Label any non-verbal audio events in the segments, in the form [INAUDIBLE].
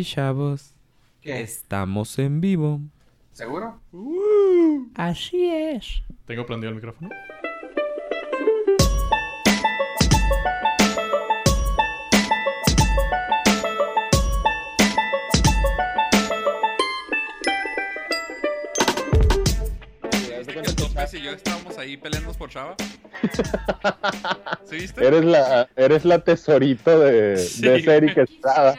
Y chavos, ¿Qué? estamos en vivo. ¿Seguro? Así es. ¿Tengo prendido el micrófono? ¿Viste que López y yo estábamos ahí peleándonos por Chava? [LAUGHS] ¿Sí viste? Eres la, eres la tesorito de, Sí, de Erika Estrada.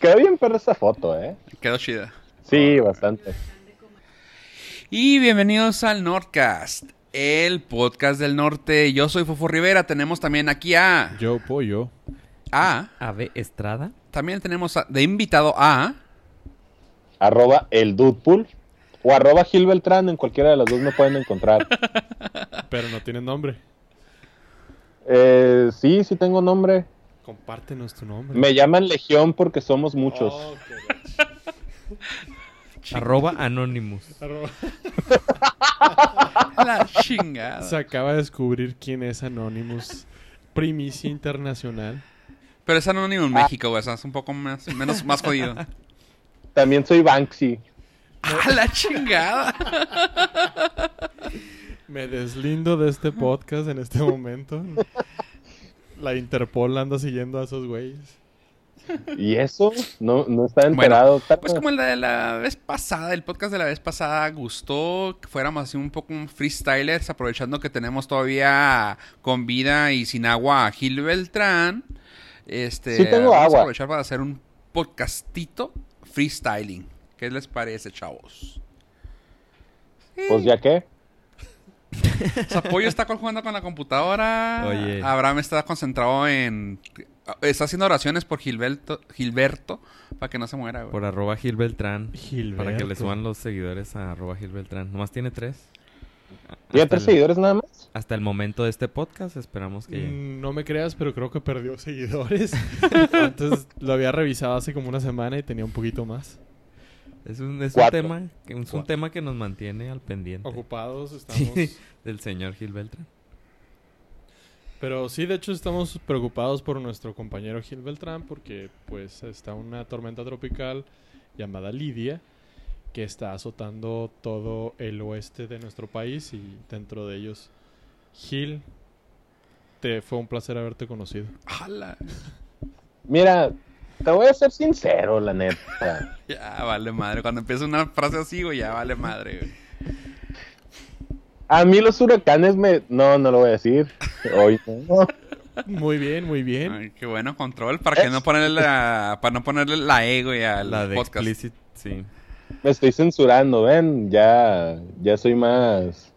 Quedó bien perra esa foto, ¿eh? Quedó chida. Sí, bastante. Y bienvenidos al Nordcast, el podcast del norte. Yo soy Fofo Rivera. Tenemos también aquí a. Yo, pollo. a Ave Estrada. también tenemos a- de invitado a. Arroba el Dudepool o arroba Gil Beltrán, en cualquiera de las dos me pueden encontrar. Pero no tiene nombre. Eh, sí, sí tengo nombre. Compártenos tu nombre. Me llaman Legión porque somos muchos. Oh. [LAUGHS] Arroba Anonymous. Arroba- [LAUGHS] La chingada. Se acaba de descubrir quién es Anonymous. Primicia internacional. Pero es anónimo en México, güey. o sea, es un poco más, menos, más jodido. También soy Banksy. [LAUGHS] ¡Ah, la chingada! Me deslindo de este podcast en este momento. La Interpol anda siguiendo a esos güeyes. ¿Y eso? No, no está enterado. Pues como el de la vez pasada, el podcast de la vez pasada gustó que fuéramos así un poco un freestylers, aprovechando que tenemos todavía con vida y sin agua a Gil Beltrán. Este, Sí tengo vamos a aprovechar para hacer un podcastito freestyling. ¿Qué les parece, chavos? Pues ya que. Zapollo está jugando con la computadora. Oye. Abraham está concentrado en... Está haciendo oraciones por Gilberto, Gilberto para que no se muera, güey. Por arroba Gil Beltrán. Gilberto. Para que le suban los seguidores a arroba Gil Beltrán. Nomás tiene tres. ¿Tiene Hasta tres el- seguidores nada más? Hasta el momento de este podcast esperamos que. Mm, No me creas, pero creo que perdió seguidores. [LAUGHS] Antes lo había revisado hace como una semana y tenía un poquito más. Es un, es un tema que- es un tema que nos mantiene al pendiente Ocupados estamos. Sí, [LAUGHS] del señor Gil Beltrán. Pero sí, de hecho estamos preocupados por nuestro compañero Gil Beltrán porque pues está una tormenta tropical llamada Lidia que está azotando todo el oeste de nuestro país y dentro de ellos Gil, te fue un placer haberte conocido. ¡Hala! Mira, te voy a ser sincero, la neta. [LAUGHS] Ya vale madre. Cuando empieza una frase así, güey, ya vale madre, güey. A mí los huracanes me... No, no lo voy a decir. Hoy no. [LAUGHS] Muy bien, muy bien. Ay, qué bueno, control. Para que no ponerle la, para no ponerle la E, güey, al La de podcast. explicit, sí. Me estoy censurando, ¿ven? Ya, ya soy más,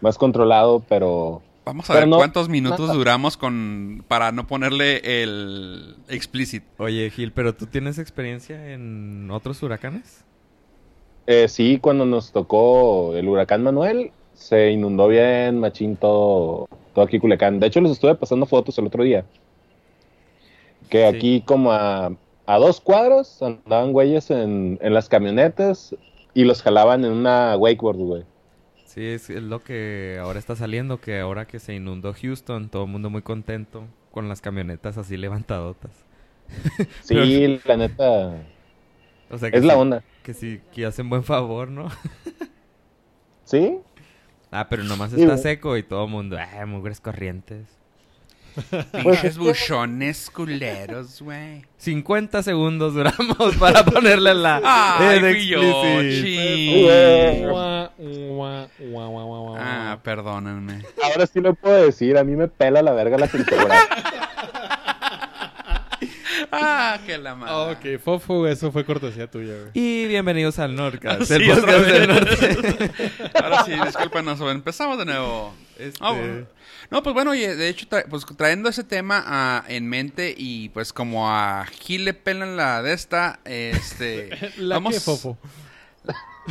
más controlado, pero... Vamos a Pero ver no- cuántos minutos nada. duramos con para no ponerle el explicit. Oye, Gil, ¿pero tú tienes experiencia en otros huracanes? Eh, sí, cuando nos tocó el huracán Manuel, se inundó bien, machín, todo, todo aquí Culiacán. De hecho, les estuve pasando fotos el otro día. Que Sí. aquí como a, a dos cuadros andaban güeyes en, en las camionetas y los jalaban en una wakeboard, güey. Sí, es, es lo que ahora está saliendo, que ahora que se inundó Houston, todo el mundo muy contento con las camionetas así levantadotas. [LAUGHS] [LAUGHS] Sí, la neta, O sea, que es la sí- onda. Que sí, que hacen buen favor, ¿no? [LAUGHS] ¿Sí? Ah, pero nomás Sí, está seco y todo el mundo, ah, mugres corrientes. Pinches buchones culeros, güey. 50 segundos duramos [LAUGHS] para ponerle la... Ay. Ah, perdónenme. Ahora sí lo puedo decir, a mí me pela la verga la cintura. [LAUGHS] Ah, que la madre. Ok, Fofo, eso fue cortesía tuya, güey. Y bienvenidos al Nordcast, [LAUGHS] Sí, el otra podcast del vez. norte. Ahora sí, discúlpenos, empezamos de nuevo. Este, Ah, bueno. No, pues bueno, oye, de hecho, tra- pues trayendo ese tema ah, en mente y pues como a Gil le pelan la de esta, este... [LAUGHS] ¿La vamos- Fofo?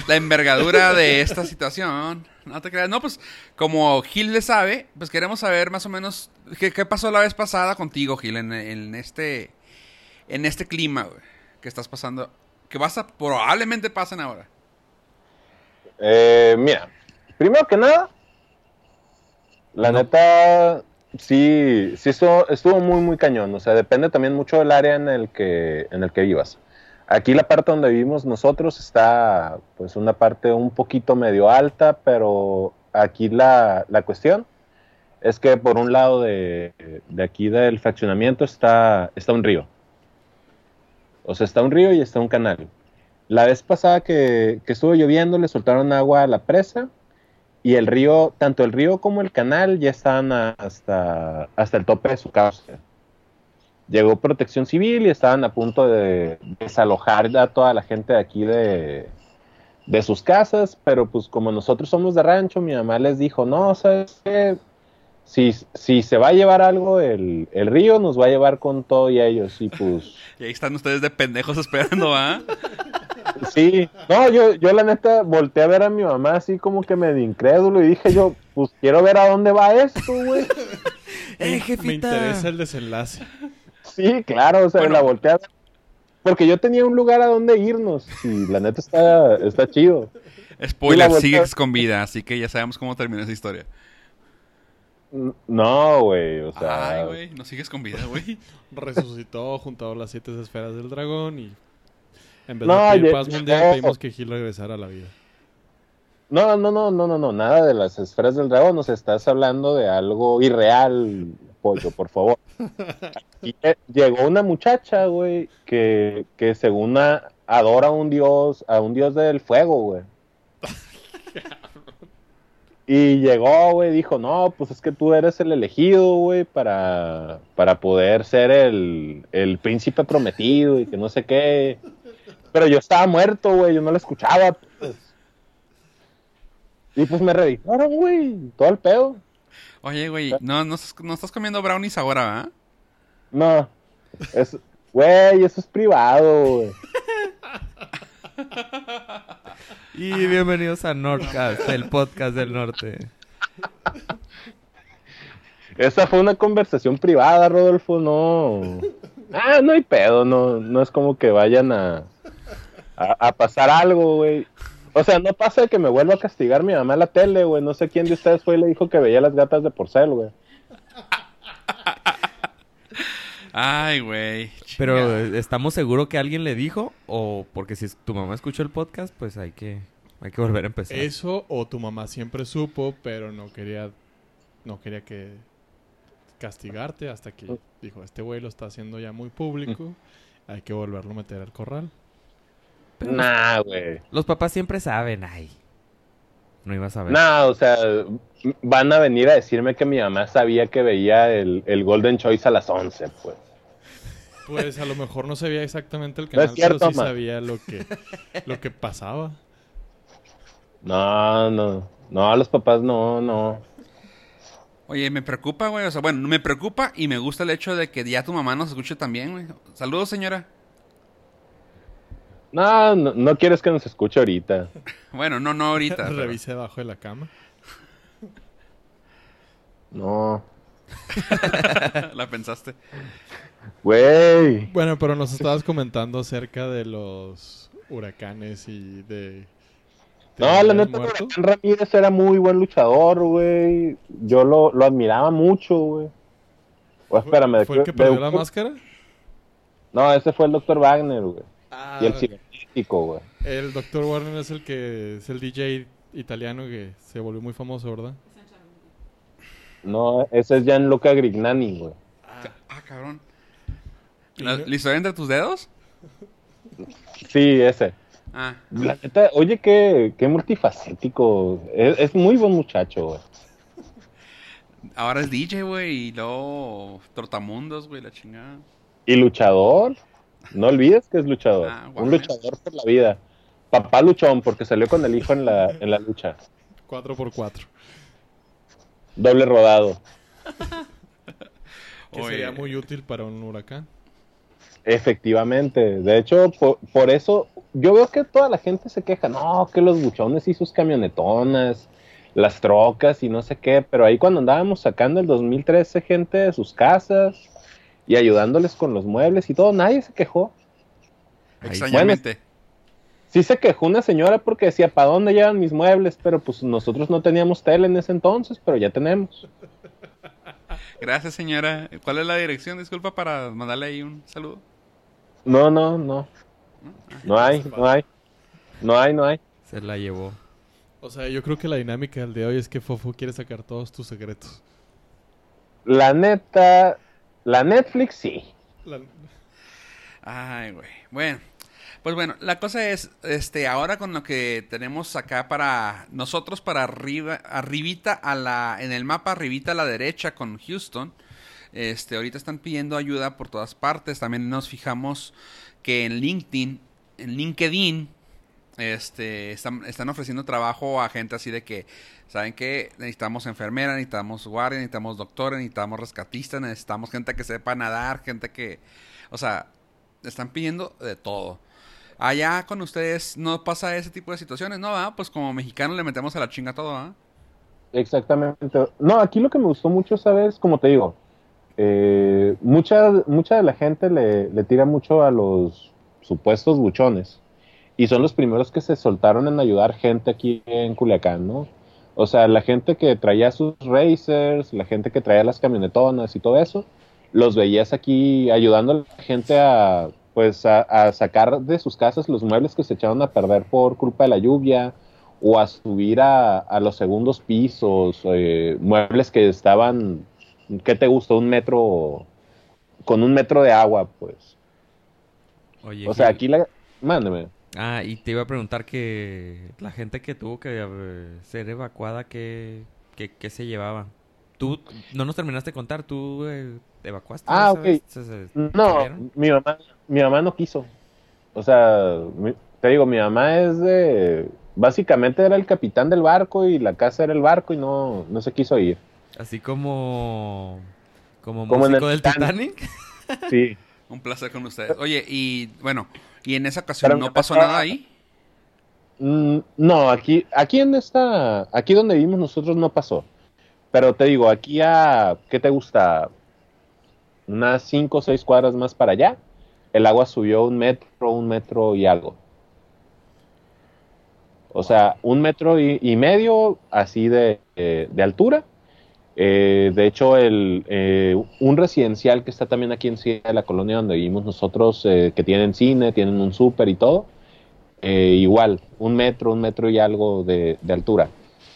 la envergadura de esta situación. No te creas. No, pues como Gil le sabe, pues queremos saber más o menos qué, qué pasó la vez pasada contigo, Gil, en, en este en este clima güey, que estás pasando, que vas a probablemente pasen ahora. Eh, mira, primero que nada, la neta, sí, sí estuvo, estuvo muy, muy cañón. O sea, depende también mucho del área en el que, en el que vivas. Aquí la parte donde vivimos nosotros está, pues, una parte un poquito medio alta, pero aquí la, la cuestión es que por un lado de, de aquí del fraccionamiento está, está un río. O sea, está un río y está un canal. La vez pasada que, que estuvo lloviendo le soltaron agua a la presa y el río, tanto el río como el canal ya estaban a- hasta, hasta el tope de su cauce. Llegó protección civil y estaban a punto de desalojar a toda la gente de aquí de, de sus casas, pero pues como nosotros somos de rancho, mi mamá les dijo, no, ¿sabes qué? Si, si se va a llevar algo, el, el río nos va a llevar con todo y ellos. Y pues, [LAUGHS] Y ahí están ustedes de pendejos esperando, ¿ah? [LAUGHS] sí. No, yo, yo la neta volteé a ver a mi mamá así como que medio incrédulo y dije yo, pues quiero ver a dónde va esto, güey. [LAUGHS] ¡Eh, Me interesa el desenlace. Sí, claro, o sea, Bueno. la volteé a ver. Porque yo tenía un lugar a donde irnos y la neta está, está chido. Spoiler, sigues con vida, así que ya sabemos cómo termina esa historia. No, güey, o sea... Ay, güey, no sigues con vida, güey. [LAUGHS] Resucitó, juntó las siete esferas del dragón y en vez No, de pedir paz mundial no. pedimos que Gil regresara a la vida. No, no, no, no, no, no, nada de las esferas del dragón, nos estás hablando de algo irreal, pollo, por favor. [LAUGHS] Y eh, llegó una muchacha, güey, que, que según a- adora a un dios, a un dios del fuego, güey. [LAUGHS] Y llegó, güey, dijo, no, pues es que tú eres el elegido, güey, para, para poder ser el, el príncipe prometido y que no sé qué. Pero yo estaba muerto, güey, yo no la escuchaba. pues. Y pues me revisaron, güey, todo el pedo. Oye, güey, no, no, estás, no estás comiendo brownies ahora, ¿ah? No, es, güey, eso es privado, güey. [LAUGHS] Y bienvenidos a Nordcast, el podcast del norte. Esa fue una conversación privada, Rodolfo, no. Ah, no hay pedo, no, no es como que vayan a, a, a pasar algo, güey. O sea, no pasa que me vuelva a castigar mi mamá en la tele, güey. No sé quién de ustedes fue y le dijo que veía las gatas de porcel, güey. Ay, güey. Pero ¿estamos seguros que alguien le dijo? O porque si tu mamá escuchó el podcast, pues hay que, hay que volver a empezar. Eso o tu mamá siempre supo, pero no quería no quería que castigarte hasta que dijo, este güey lo está haciendo ya muy público, hay que volverlo a meter al corral. Nah, güey. Los papás siempre saben, ay. No ibas a ver. Nah, o sea, van a venir a decirme que mi mamá sabía que veía el, el Golden Choice a las 11, pues. Pues a lo mejor no sabía exactamente el No canal, es cierto, pero sí sabía lo que lo que pasaba. No, no. No, los papás no, no. Oye, me preocupa, güey. O sea, bueno, me preocupa y me gusta el hecho de que ya tu mamá nos escuche también, güey. Saludos, señora. No, no, no quieres que nos escuche ahorita. [LAUGHS] Bueno, no, no ahorita. [LAUGHS] pero- Revisé debajo de la cama. No. [LAUGHS] La pensaste. Güey. Bueno, pero nos estabas comentando acerca de los huracanes y de... de No, la neta. Huracán Ramírez era muy buen luchador, güey. Yo lo, lo admiraba mucho, güey. O espérame, de ¿Fue el que perdió de- la máscara? No, ese fue el Dr. Wagner, güey. Ah, y el güey. el Dr. Warner es el que es el DJ italiano que se volvió muy famoso, ¿verdad? No, ese es Gianluca Grignani, güey. Ah, cabrón. Y ¿La, no- la historia entre tus dedos? Sí, ese. Ah. La neta, oye, qué, qué multifacético. Es, es muy buen muchacho, güey. Ahora es DJ, güey. Y luego Trotamundos, güey, la chingada. Y luchador. No olvides que es luchador. Ah, Un luchador por la vida. Papá luchón, porque salió con el hijo en la, en la lucha. 4x4. Doble rodado. [LAUGHS] Que Oye. sería muy útil para un huracán. Efectivamente. De hecho, por, por eso yo veo que toda la gente se queja. No, que los buchones y sus camionetonas, las trocas y no sé qué. Pero ahí cuando andábamos sacando el 2013 gente de sus casas y ayudándoles con los muebles y todo, nadie se quejó. Extrañamente. Sí se quejó una señora porque decía, ¿para dónde llevan mis muebles? Pero pues nosotros no teníamos tele en ese entonces, pero ya tenemos. [LAUGHS] Gracias, señora. ¿Cuál es la dirección? Disculpa para mandarle ahí un saludo. No, no, no. No hay, no hay. No hay, no hay. Se la llevó. O sea, yo creo que la dinámica del de hoy es que Fofo quiere sacar todos tus secretos. La neta, la Netflix sí. Ay, güey. Bueno, pues bueno, la cosa es, este, ahora con lo que tenemos acá para nosotros para arriba, arribita a la, en el mapa arribita a la derecha con Houston, este, ahorita están pidiendo ayuda por todas partes. También nos fijamos que en LinkedIn, en LinkedIn, este, están, ofreciendo trabajo a gente así de que, ¿saben qué? Necesitamos enfermeras, necesitamos guardias, necesitamos doctores, necesitamos rescatistas, necesitamos gente que sepa nadar, gente que, o sea, están pidiendo de todo. Allá con ustedes no pasa ese tipo de situaciones, ¿no? ¿verdad? Pues como mexicanos le metemos a la chinga todo, ¿ah? Exactamente. No, aquí lo que me gustó mucho, ¿sabes? Como te digo, eh, mucha, mucha de la gente le, le tira mucho a los supuestos buchones. Y son los primeros que se soltaron en ayudar gente aquí en Culiacán, ¿no? O sea, la gente que traía sus racers, la gente que traía las camionetonas y todo eso, los veías aquí ayudando a la gente a, pues, a, a sacar de sus casas los muebles que se echaron a perder por culpa de la lluvia, o a subir a, a los segundos pisos, eh, muebles que estaban, ¿qué te gusta? Un metro, con un metro de agua, pues. Oye, O sea, aquí la... Mándeme. Ah, y te iba a preguntar que la gente que tuvo que eh, ser evacuada, ¿qué, qué, qué se llevaba? Tú, no nos terminaste de contar, tú eh, te evacuaste. Ah, ok. ¿Se- se No, mi mamá, mi mamá no quiso. O sea, mi- te digo, mi mamá es de... Básicamente era el capitán del barco y la casa era el barco y no, no se quiso ir. Así como... Como, Como en músico el del Titanic. Titanic. [LAUGHS] Sí. Un placer con ustedes. Oye, y bueno, ¿y en esa ocasión Pero no pasó nada ahí? Mm, No, aquí, aquí en esta, aquí donde vivimos nosotros no pasó. Pero te digo, aquí a, ¿qué te gusta? Unas cinco o seis cuadras más para allá, el agua subió un metro, un metro y algo. O sea, un metro y, y medio así de, eh, de altura. Eh, de hecho, el, eh, un residencial que está también aquí en la colonia donde vivimos nosotros, eh, que tienen cine, tienen un súper y todo, eh, igual, un metro, un metro y algo de, altura.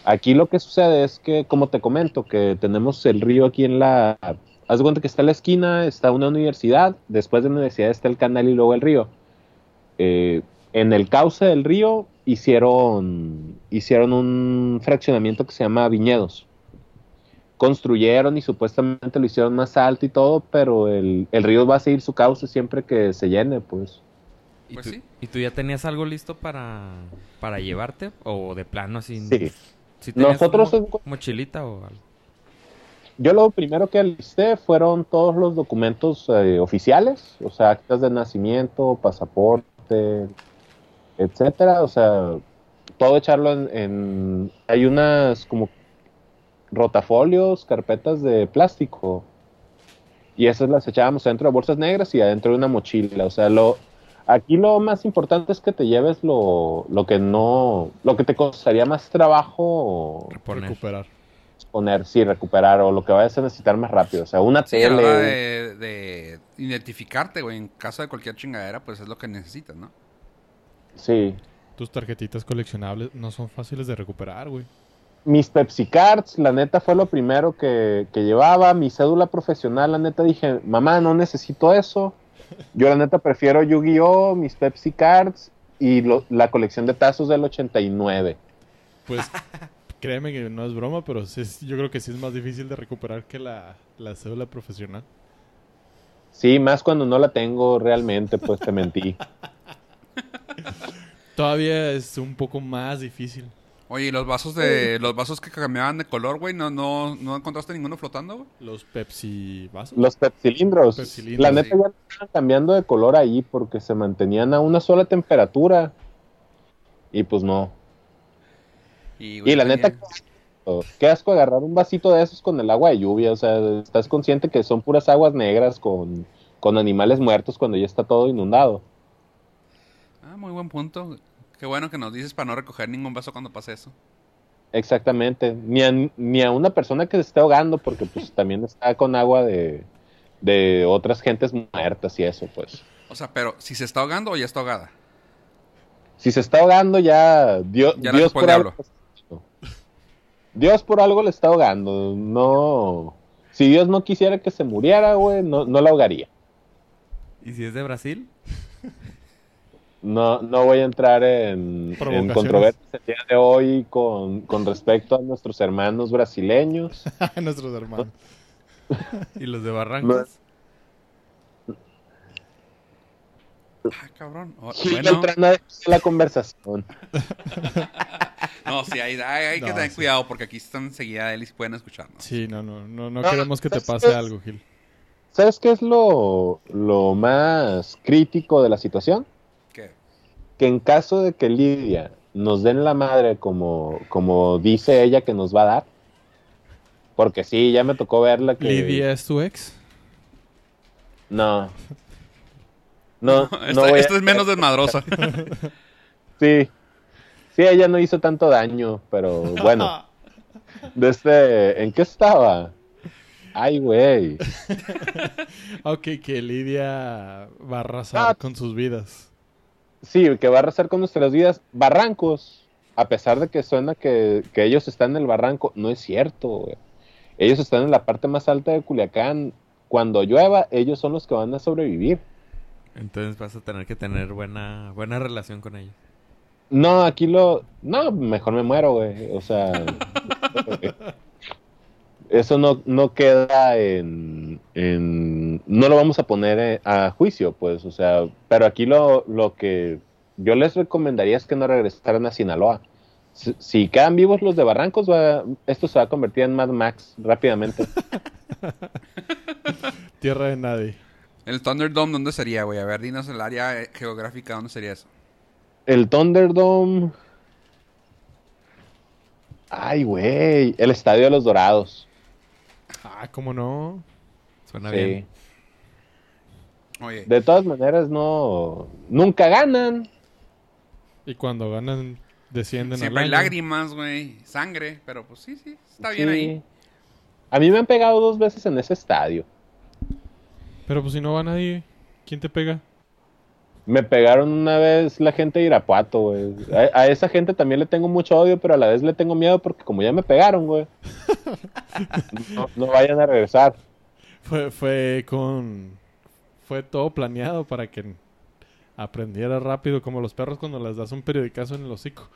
Aquí lo que sucede es que, como te comento, que tenemos el río aquí en la... Haz de cuenta que está en la esquina, está una universidad, después de la universidad está el canal y luego el río. En el cauce del río hicieron, hicieron un fraccionamiento que se llama Viñedos. Construyeron y supuestamente lo hicieron más alto y todo, pero el, el río va a seguir su cauce siempre que se llene, pues. ¿Y, Pues tú, sí. ¿Y tú ya tenías algo listo para, para llevarte? ¿O de plano así? Sí. ¿Sí Nosotros mo- en- mochilita o algo? Yo lo primero que alisté fueron todos los documentos eh, oficiales, o sea, actas de nacimiento, pasaporte, etcétera. O sea, todo echarlo en, en- hay unas como rotafolios, carpetas de plástico. Y esas las echábamos dentro de bolsas negras y adentro de una mochila. O sea, lo aquí lo más importante es que te lleves lo, lo que no, lo que te costaría más trabajo Reponer. recuperar. poner, sí, recuperar o lo que vayas a necesitar más rápido. O sea, una Sí, tele. de, de identificarte, güey, en caso de cualquier chingadera, pues es lo que necesitas, ¿no? Sí. Tus tarjetitas coleccionables no son fáciles de recuperar, güey. Mis Pepsi Cards, la neta, fue lo primero que, que llevaba. Mi cédula profesional, la neta, dije, mamá, no necesito eso. Yo, la neta, prefiero Yu-Gi-Oh!, mis Pepsi Cards y lo- la colección de tazos del 89. Pues créeme que no es broma, pero sí yo creo que sí es más difícil de recuperar que la, la cédula profesional. Sí, más cuando no la tengo realmente, pues te mentí. [LAUGHS] Todavía es un poco más difícil. Oye, ¿y los vasos de los vasos que cambiaban de color, güey? ¿No, no, ¿No encontraste ninguno flotando, güey? Los Pepsi vasos. Los pepsilindros. Pepsilindros, la neta sí. ya estaban cambiando de color ahí porque se mantenían a una sola temperatura. Y pues no. Y, Y la tenía- neta, qué asco agarrar un vasito de esos con el agua de lluvia. O sea, estás consciente que son puras aguas negras con, con animales muertos cuando ya está todo inundado. Ah, muy buen punto. Qué bueno que nos dices para no recoger ningún vaso cuando pase eso. Exactamente. Ni a, ni a una persona que se esté ahogando, porque pues [LAUGHS] también está con agua de, de otras gentes muertas y eso, pues. O sea, pero si se está ahogando o ya está ahogada. Si se está ahogando, ya Dios, Ya Dios por algo. Dios por algo le está ahogando. No. Si Dios no quisiera que se muriera, güey, no, no la ahogaría. ¿Y si es de Brasil? [LAUGHS] No, no voy a entrar en, en controversias el día de hoy con, con respecto a nuestros hermanos brasileños. [LAUGHS] Nuestros hermanos. ¿Y los de Barrancos? Ah, cabrón. O- Sí, bueno, entrando a la conversación. [LAUGHS] no, sí, hay, hay- hay que tener sí. cuidado porque aquí están enseguida él y pueden escucharnos. Sí, no, no, no, no No, queremos que te ¿sabes pase es? algo, Gil. ¿Sabes qué es lo, lo más crítico de la situación? Que en caso de que Lidia nos den la madre como, como dice ella que nos va a dar, porque sí, ya me tocó verla que... ¿Lidia es tu ex? No. [LAUGHS] No, Esta, no a- es menos [LAUGHS] desmadrosa. Sí. Sí, ella no hizo tanto daño, pero bueno. [LAUGHS] Desde, ¿En qué estaba? Ay, güey. ok, que Lidia va a arrasar Ah. con sus vidas. Sí, que va a arrasar con nuestras vidas. Barrancos. A pesar de que suena que, que ellos están en el barranco, no es cierto, güey. Ellos están en la parte más alta de Culiacán. Cuando llueva, ellos son los que van a sobrevivir. Entonces vas a tener que tener buena, buena relación con ellos. No, aquí lo. No, mejor me muero, güey. O sea. [LAUGHS] eso no, no queda en, en- No lo vamos a poner eh, a juicio, pues. O sea, pero aquí lo, lo que yo les recomendaría es que no regresaran a Sinaloa. Si, si quedan vivos los de Barrancos, va- esto se va a convertir en Mad Max rápidamente. [LAUGHS] Tierra de nadie. ¿El Thunderdome dónde sería, güey? A ver, dinos el área geográfica, ¿dónde sería eso? El Thunderdome. Ay, güey. El Estadio de los Dorados. Ah, ¿cómo no? Suena Sí. bien. Oye, De todas maneras, no. Nunca ganan. Y cuando ganan, descienden siempre al hay lágrimas, güey, sangre, pero pues sí, sí, está bien ahí. A mí me han pegado dos veces en ese estadio. Pero pues si no va nadie, ¿quién te pega? Me pegaron una vez la gente de Irapuato, güey. A, esa gente también le tengo mucho odio, pero a la vez le tengo miedo porque como ya me pegaron, güey. No, no vayan a regresar. Fue, fue con... Fue todo planeado para que aprendiera rápido, como los perros cuando les das un periodicazo en el hocico.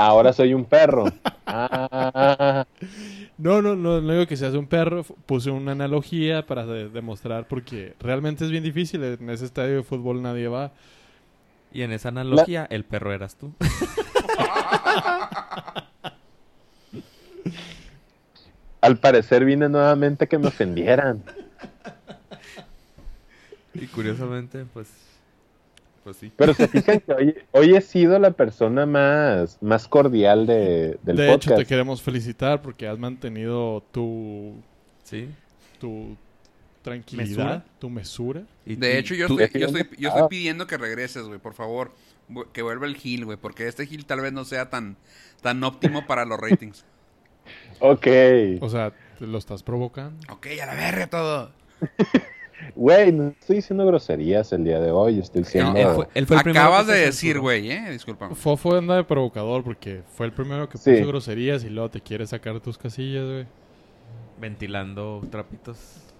Ahora soy un perro. Ah, [LAUGHS] No, no, no, no digo que seas un perro. Puse una analogía para de- demostrar porque realmente es bien difícil. En ese estadio de fútbol nadie va. Y en esa analogía, el perro eras tú. [LAUGHS] al parecer vine nuevamente que me ofendieran. Y curiosamente, pues... Pues sí. Pero se fijan que hoy, hoy he sido la persona más, más cordial de, del de hecho, podcast. te queremos felicitar porque has mantenido tu, Sí. tu tranquilidad, Mesura. tu mesura. Y De hecho, yo estoy, yo, estoy, yo estoy pidiendo que regreses, güey, por favor. Que vuelva el Gil, güey, porque este Gil tal vez no sea tan, tan óptimo para los ratings. [LAUGHS] Ok. O sea, te lo estás provocando. ok, a la verga todo. [LAUGHS] Güey, no estoy diciendo groserías el día de hoy. Estoy diciendo... No, él fue- él fue el primero Acabas de decir, güey, eh, disculpa. Fofo anda de provocador porque fue el primero que Sí. puso groserías y luego te quiere sacar tus casillas, güey. Ventilando trapitos.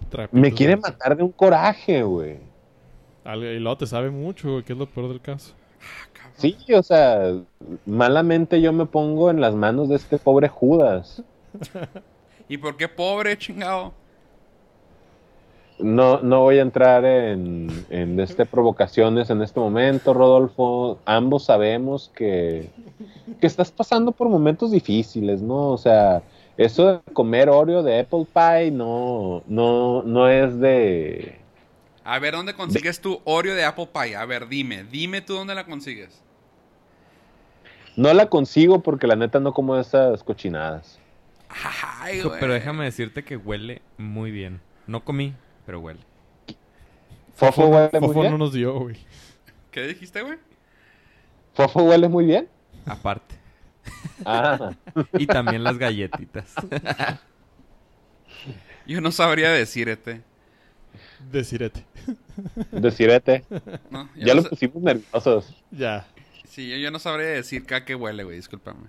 Trapitos, Me quiere matar de un coraje, güey. Y luego te sabe mucho, güey, que es lo peor del caso. Sí, o sea, malamente yo me pongo en las manos de este pobre Judas. ¿Y por qué pobre, chingado? No, no voy a entrar en, en este provocaciones en este momento, Rodolfo. Ambos sabemos que, que estás pasando por momentos difíciles, ¿no? O sea, eso de comer Oreo de Apple Pie no, no, no es de... A ver, ¿dónde consigues tu Oreo de Apple Pie? A ver, dime, dime tú dónde la consigues. No la consigo porque la neta no como esas cochinadas. Ay, güey. Pero déjame decirte que huele muy bien. No comí, pero huele. Fofo huele muy Fofo bien. no nos dio, güey. ¿Qué dijiste, güey? Fofo huele muy bien. Aparte. Ah, [LAUGHS] Y también las galletitas. Yo no sabría decir este. Decirete. decirete. No, Ya no los pusimos nerviosos. Ya. Sí, yo, yo no sabría decir que huele, güey, discúlpame.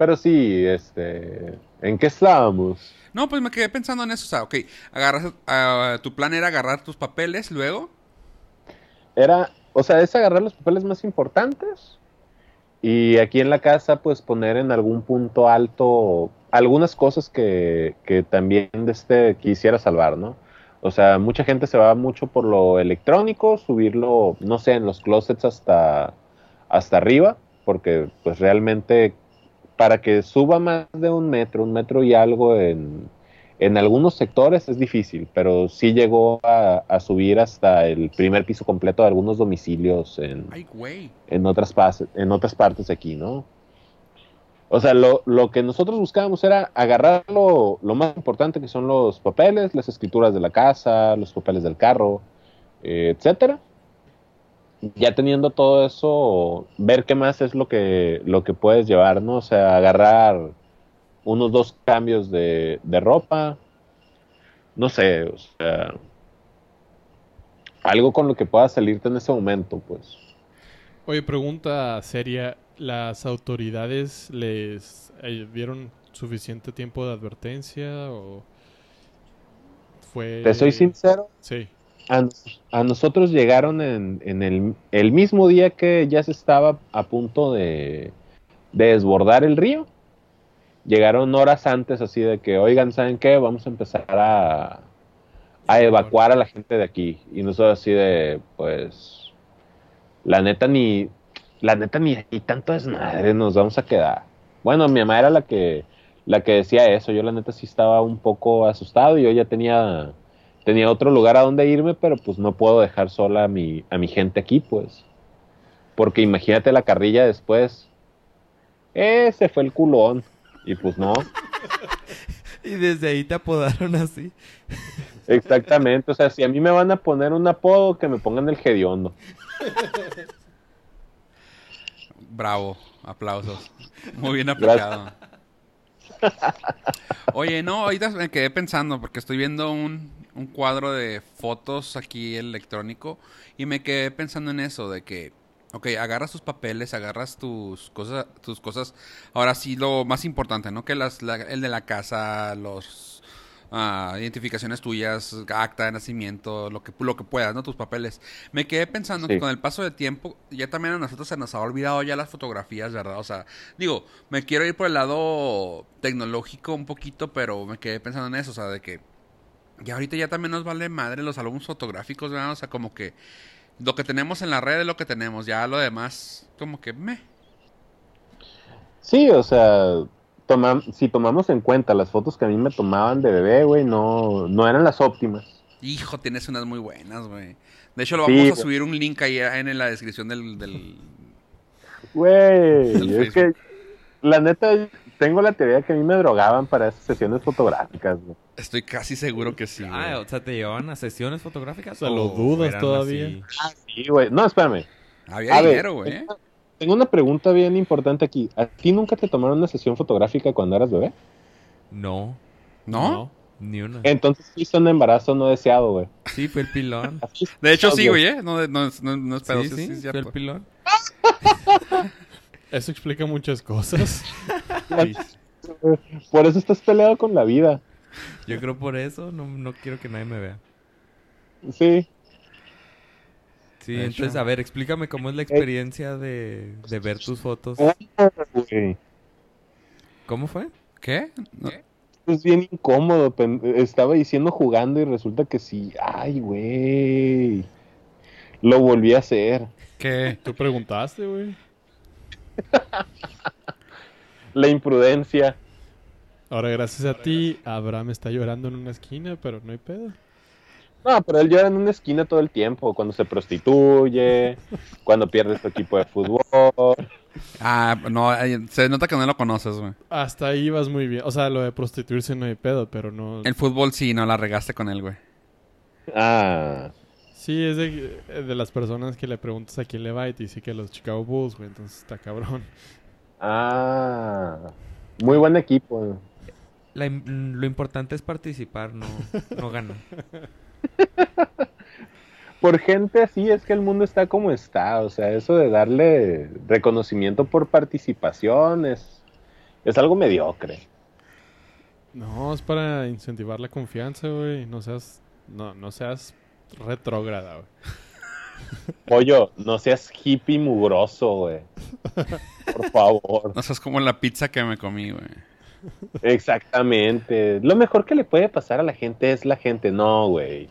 Pero sí, este. ¿En qué estábamos? No, pues me quedé pensando en eso, o sea, ok, agarras, ah, tu plan era agarrar tus papeles, luego, Era, o sea, es agarrar los papeles más importantes y aquí en la casa, pues poner en algún punto alto algunas cosas que, que también de este quisiera salvar, ¿no? O sea, mucha gente se va mucho por lo electrónico, subirlo, no sé, en los closets hasta, hasta arriba, porque pues realmente para que suba más de un metro, un metro y algo en, en algunos sectores es difícil, pero sí llegó a, a subir hasta el primer piso completo de algunos domicilios en, ay, en, otras, en otras partes de aquí, ¿no? O sea, lo, lo que nosotros buscábamos era agarrar lo, lo más importante que son los papeles, las escrituras de la casa, los papeles del carro, eh, etcétera. Ya teniendo todo eso, ver qué más es lo que, lo que puedes llevar, ¿no? O sea, agarrar unos dos cambios de, de ropa, no sé, o sea, algo con lo que puedas salirte en ese momento, pues. Oye, pregunta seria. ¿Las autoridades les eh, dieron suficiente tiempo de advertencia o fue... Te soy sincero, Sí. A, a nosotros llegaron en, en el, el mismo día que ya se estaba a punto de, de desbordar el río. Llegaron horas antes así de que, oigan, ¿saben qué? Vamos a empezar a, a evacuar a la gente de aquí. Y nosotros así de, pues, la neta ni, la neta ni, ni tanto desmadre nos vamos a quedar. Bueno, mi mamá era la que, la que decía eso. Yo la neta sí estaba un poco asustado y yo ya tenía, tenía otro lugar a donde irme, pero pues no puedo dejar sola a mi, a mi gente aquí, pues. Porque imagínate la carrilla después. Ese fue el culón. Y pues no, [LAUGHS] y desde ahí te apodaron así. [LAUGHS] exactamente. O sea, si a mí me van a poner un apodo, que me pongan el hediondo. Bravo, aplausos. Muy bien aplicado. Oye, no, ahorita me quedé pensando porque estoy viendo un, un cuadro de fotos aquí electrónico y me quedé pensando en eso, de que, ok, agarras tus papeles, agarras tus cosas, tus cosas, ahora sí lo más importante, ¿no? Que las, la- el de la casa, los identificaciones tuyas, acta de nacimiento, lo que, lo que puedas, ¿no? Tus papeles. Me quedé pensando Sí. que con el paso del tiempo, ya también a nosotros se nos ha olvidado ya las fotografías, ¿verdad? O sea, digo, me quiero ir por el lado tecnológico un poquito, pero me quedé pensando en eso, o sea, de que ya ahorita ya también nos vale madre los álbumes fotográficos, ¿verdad? O sea, como que lo que tenemos en la red es lo que tenemos, ya lo demás, como que me. Sí, o sea, toma- si tomamos en cuenta las fotos que a mí me tomaban de bebé, güey, no, no eran las óptimas. Hijo, tienes unas muy buenas, güey. De hecho, lo Sí, vamos a subir un link ahí en la descripción del... del... Güey, Del es que la neta, tengo la teoría que a mí me drogaban para esas sesiones fotográficas, güey. Estoy casi seguro que sí, Ah, o sea, ¿te llevaban a sesiones fotográficas? O sea, ¿lo dudas todavía? así? Sí, güey. No, espérame. Había A ver, dinero, güey. Tengo una pregunta bien importante aquí. ¿A ti nunca te tomaron una sesión fotográfica cuando eras bebé? No, ¿No? ni una. Entonces sí un embarazo no deseado, güey. Sí, fue el pilón. [LAUGHS] De hecho, sí, güey, ¿eh? No, no, no, no es pedo, sí, sí, sí, fue el pilón. Eso explica muchas cosas. [LAUGHS] Por eso estás peleado con la vida. Yo creo por eso no, no quiero que nadie me vea. Sí. Sí, De entonces, hecho. a ver, explícame cómo es la experiencia de, de ver tus fotos. Güey. ¿Cómo fue? ¿Qué? No. Es bien incómodo. Estaba diciendo jugando y resulta que sí. Ay, güey. Lo volví a hacer. ¿Qué? Tú preguntaste, güey. [LAUGHS] La imprudencia. Ahora, gracias a ti, Abraham está llorando en una esquina, pero no hay pedo. No, pero él llora en una esquina todo el tiempo. Cuando se prostituye, [LAUGHS] cuando pierde su equipo de fútbol. Ah, no, ay, se nota que no lo conoces, güey. Hasta ahí vas muy bien. O sea, lo de prostituirse no hay pedo, pero no... El fútbol sí, no la regaste con él, güey. Ah. Sí, es de, de las personas que le preguntas a quién le va y te dice que los Chicago Bulls, güey. Entonces está cabrón. Ah, muy buen equipo. La lo importante es participar, no, no ganar. [LAUGHS] [LAUGHS] Por gente así es que el mundo está como está. O sea, eso de darle reconocimiento por participación es, es algo mediocre. No, es para incentivar la confianza, güey. No seas, no, no seas retrógrada, güey. [LAUGHS] Pollo, no seas hippie mugroso, güey. Por favor. No seas como la pizza que me comí, güey. Exactamente. Lo mejor que le puede pasar a la gente es la gente. No, güey.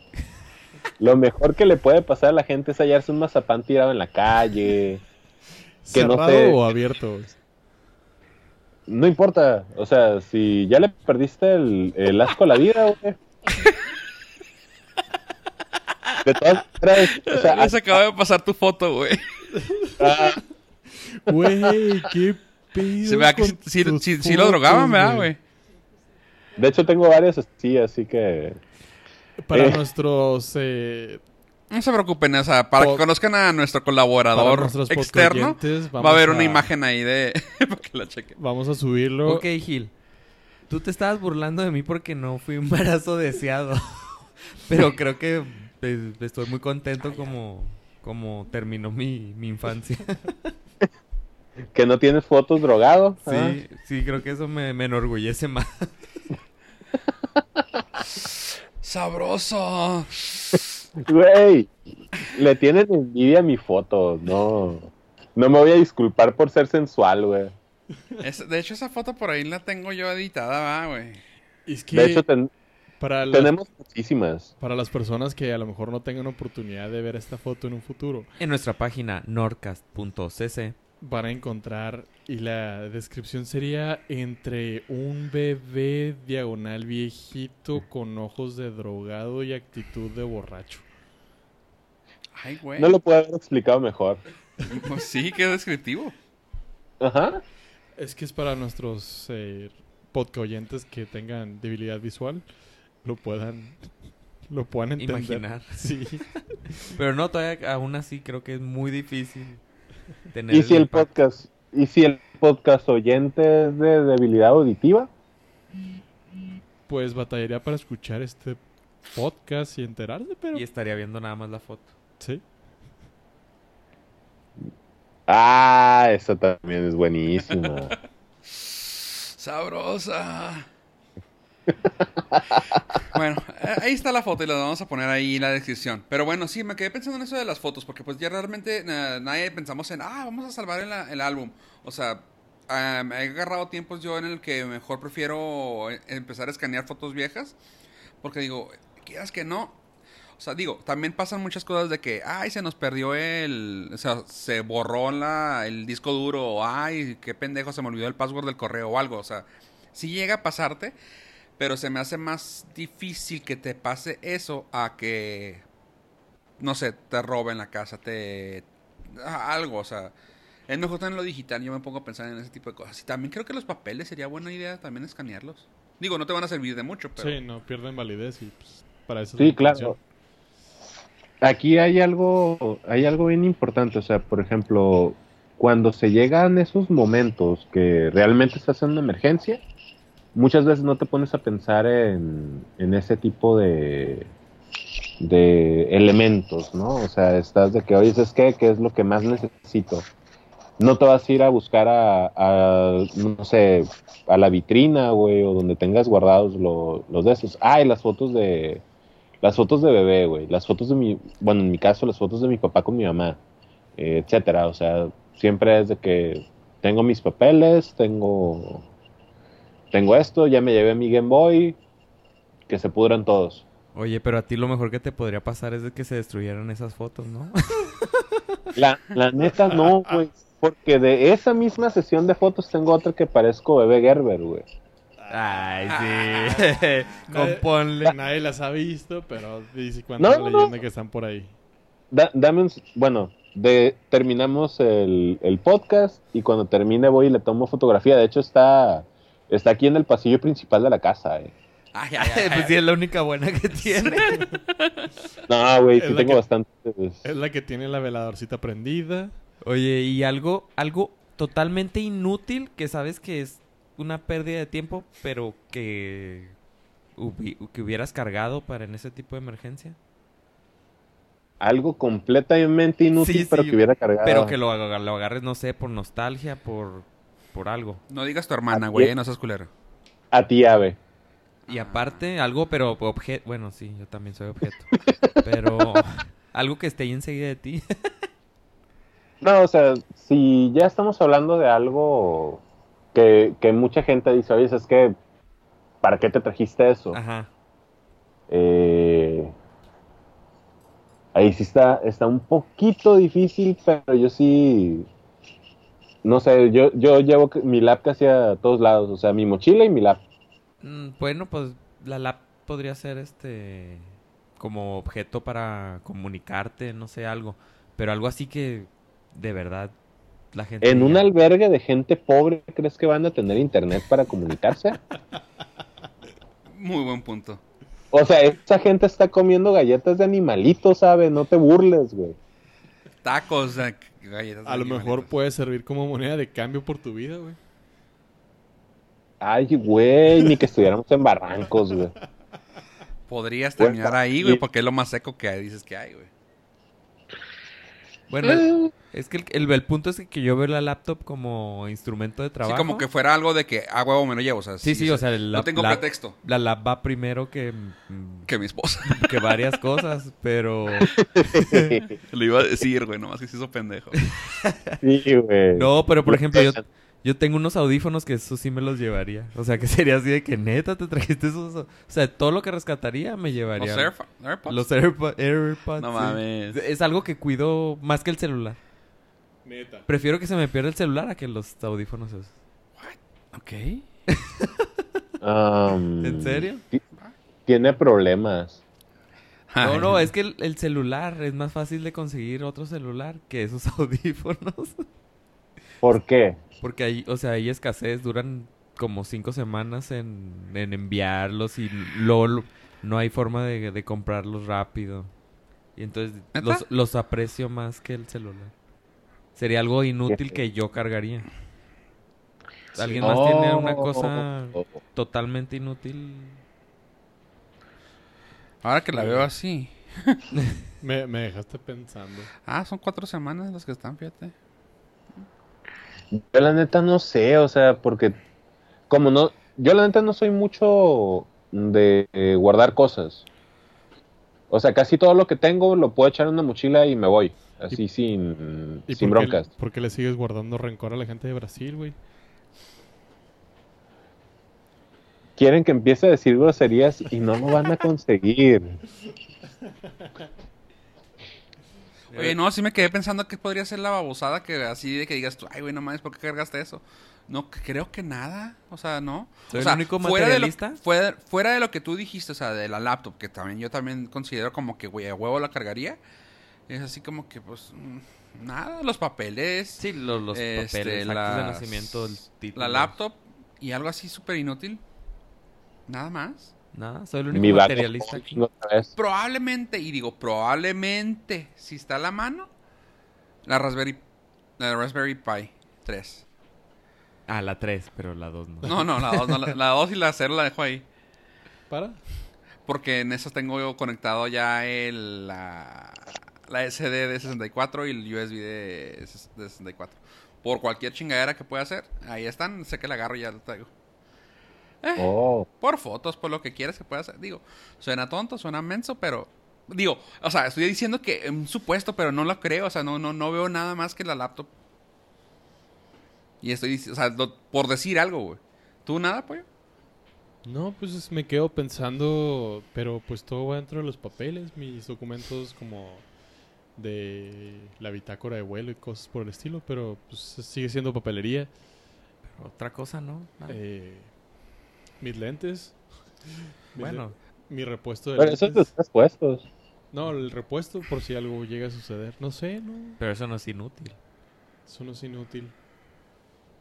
Lo mejor que le puede pasar a la gente es hallarse un mazapán tirado en la calle. Que no ¿Cerrado o abierto? No importa. O sea, si ya le perdiste el, el asco a la vida, güey. De todas maneras, o sea, Les de pasar tu foto, güey. ah, Güey, qué que sí lo drogaban, ¿verdad, güey? de hecho, tengo varias así, así que. Para Eh. nuestros eh, No se preocupen, o sea, para que conozcan a nuestro colaborador externo, va a haber una imagen ahí de... [LAUGHS] para que la chequen. Vamos a subirlo. Ok, Gil. Tú te estabas burlando de mí porque no fui un embarazo deseado. [LAUGHS] Pero creo que eh, estoy muy contento como, como terminó mi, mi infancia. [LAUGHS] Que no tienes fotos drogado. ah. Sí, sí, creo que eso me, me enorgullece más. ¡Sabroso! Güey, le tienen envidia a mi foto. No. No me voy a disculpar por ser sensual, güey. Es- de hecho, esa foto por ahí la tengo yo editada, va, güey. Es que De hecho, ten- para, las, tenemos muchísimas. para las personas que a lo mejor no tengan oportunidad de ver esta foto en un futuro, En nuestra página nordcast.cc van a encontrar, y la descripción sería entre un bebé diagonal viejito con ojos de drogado y actitud de borracho. Ay, güey. No lo puedo haber explicado mejor. [LAUGHS] Pues sí, qué descriptivo. Ajá. Es que es para nuestros eh, podcast oyentes que tengan debilidad visual, lo puedan, [LAUGHS] lo puedan entender. Imaginar. Sí. [LAUGHS] Pero no, todavía aún así creo que es muy difícil tener ¿Y si el impacto. podcast, y si el podcast oyente es de debilidad auditiva? Pues batallaría para escuchar este podcast y enterarse, pero Y estaría viendo nada más la foto. sí. Ah, esa también es buenísima. [LAUGHS] ¡Sabrosa! [LAUGHS] bueno, eh, ahí está la foto y la vamos a poner ahí en la descripción. Pero bueno, sí, me quedé pensando en eso de las fotos, porque pues ya realmente eh, nadie pensamos en, ah, vamos a salvar el, álbum. O sea, me he agarrado tiempos yo en el que mejor prefiero eh, empezar a escanear fotos viejas, porque digo, quieras que no. O sea, digo, también pasan muchas cosas de que, ay, se nos perdió el, o sea, se borró la, el disco duro, o ay, qué pendejo, se me olvidó el password del correo o algo. O sea, sí llega a pasarte, pero se me hace más difícil que te pase eso a que, no sé, te roben la casa, te... algo, o sea... Es mejor tenerlo digital, yo me pongo a pensar en ese tipo de cosas. Y también creo que los papeles sería buena idea también escanearlos. Digo, no te van a servir de mucho, pero... Sí, no pierden validez y pues, para eso es Sí, la claro. Aquí hay algo, hay algo bien importante, o sea, por ejemplo, cuando se llegan esos momentos que realmente estás en una emergencia, muchas veces no te pones a pensar en, en ese tipo de, de elementos, ¿no? O sea, estás de que, oye, ¿es qué? ¿Qué es lo que más necesito? No te vas a ir a buscar a, no sé, a la vitrina, güey, o donde tengas guardados lo- los de esos. Ay, las fotos de, las fotos de bebé, güey, las fotos de mi, bueno, en mi caso, las fotos de mi papá con mi mamá, etcétera. O sea, siempre es de que tengo mis papeles, tengo, tengo esto, ya me llevé mi Game Boy, que se pudran todos. Oye, pero a ti lo mejor que te podría pasar es de que se destruyeran esas fotos, ¿no? [LAUGHS] La, la neta no, güey, porque de esa misma sesión de fotos tengo otra que parezco bebé Gerber, güey. Ay, sí. [LAUGHS] Componle. Nadie las ha visto, pero dice cuánta No, la no, leyenda no. que están por ahí. Da- dame un, bueno, de, terminamos el, el podcast y cuando termine voy y le tomo fotografía. De hecho está, está aquí en el pasillo principal de la casa, eh. Ay, ay, [LAUGHS] ay, pues sí, es la única buena que [LAUGHS] tiene. No, güey, sí tengo que- bastantes. Es la que tiene la veladorcita prendida. Oye, y algo, algo totalmente inútil que sabes que es una pérdida de tiempo, pero que, hubi- que hubieras cargado para en ese tipo de emergencia? Algo completamente inútil, Sí, sí, pero que hubiera cargado. Pero que lo agarres, no sé, por nostalgia, por, por algo. No digas tu hermana, güey, es. no seas culero. A ti, ave. Y aparte, algo, pero objeto. Bueno, sí, yo también soy objeto. [LAUGHS] pero algo que esté ahí enseguida de ti. [LAUGHS] No, o sea, si ya estamos hablando de algo que, que mucha gente dice, oye, es que, ¿para qué te trajiste eso? Ajá. Eh, ahí sí está, está un poquito difícil, pero yo sí, no sé, yo, yo llevo mi lap casi a todos lados, o sea, mi mochila y mi lap. Mm, Bueno, pues la lap podría ser este como objeto para comunicarte, no sé, algo. Pero algo así que de verdad la gente... En un albergue de gente pobre, ¿crees que van a tener internet para comunicarse? Muy buen punto. O sea, esa gente está comiendo galletas de animalitos, ¿sabes? No te burles, güey. Tacos, eh, galletas. A lo mejor puede servir como moneda de cambio por tu vida, güey. Ay, güey, ni que estuviéramos en barrancos, güey. Podrías terminar ahí, güey, porque es lo más seco que hay, dices que hay, güey. Bueno, el- es que el, el- el punto es que yo veo la laptop como instrumento de trabajo. Sí, como que fuera algo de que, ah, huevo, me lo llevo, o sea. Sí, sí, o sea, el- no la- tengo la- pretexto La lap va primero que, que mi esposa. [LAUGHS] que varias cosas, pero... [LAUGHS] lo iba a decir, güey, nomás que se hizo pendejo. Sí, güey. No, pero por ejemplo, yo, yo tengo unos audífonos que eso sí me los llevaría. O sea, que sería así de que neta te trajiste esos... O sea, todo lo que rescataría me Los llevaría. Airfa- AirPods. Los AirPo- AirPods. No sí. mames. Es algo que cuido más que el celular. Neta. Prefiero que se me pierda el celular a que los audífonos esos. Ok. Um, ¿En serio? ti- Tiene problemas. No, no, es que el, el celular es más fácil de conseguir otro celular que esos [LAUGHS] audífonos. ¿Por qué? Porque hay, o sea, hay escasez, duran como cinco semanas en, en enviarlos y luego no hay forma de, de comprarlos rápido. Y entonces los, los aprecio más que el celular. Sería algo inútil que yo cargaría. ¿Alguien más tiene una cosa Oh, totalmente inútil? Ahora que la veo así. [LAUGHS] Me, me dejaste pensando. Ah, son cuatro semanas las que están, fíjate. Yo la neta no sé, o sea, porque como no, yo la neta no soy mucho de eh, guardar cosas. O sea, casi todo lo que tengo lo puedo echar en una mochila y me voy, así sin, ¿Y sin por qué- broncas. ¿Por qué le sigues guardando rencor a la gente de Brasil, güey? Quieren que empiece a decir groserías y no lo van a conseguir. [LAUGHS] Oye, no, sí me quedé pensando que podría ser la babosada que así de que digas tú, ay, güey, no mames, ¿por qué cargaste eso? No, creo que nada. O sea, no. ¿Soy o el único fuera de, lo, materialista? fuera, fuera de lo que tú dijiste, o sea, de la laptop, que también yo también considero como que, güey, a huevo la cargaría. Es así como que, pues, mm, nada, los papeles, Sí, los, los Este, papeles, actos de las- nacimiento, el título. la laptop y algo así súper inútil. Nada más. Nada, soy el único Mi materialista aquí. Probablemente, y digo probablemente, si está a la mano, la Raspberry, la Raspberry Pi 3. Ah, la 3, pero la 2 no. No, no, la 2 no, la, la dos y la 0 la dejo ahí. ¿Para? Porque en esas tengo yo conectado ya el, la, la SD de 64 y el USB de, de 64. Por cualquier chingadera que pueda hacer, ahí están, sé que la agarro y ya la traigo. Eh, Oh, Por fotos, por lo que quieras que pueda hacer. Digo, suena tonto, suena menso, pero... Digo, o sea, estoy diciendo que un supuesto, pero no lo creo. O sea, no, no, no veo nada más que la laptop. Y estoy diciendo, o sea, lo- por decir algo, güey. ¿Tú nada, pollo? No, pues es- me quedo pensando, pero pues todo va dentro de los papeles, mis documentos como de la bitácora de vuelo y cosas por el estilo, pero pues sigue siendo papelería. Pero otra cosa, ¿no? Eh, mis lentes. mis bueno, le- mi repuesto de pero eso es de lentes. tres puestos. No, el repuesto por si algo llega a suceder. No sé, no. pero eso no es inútil. Eso no es inútil.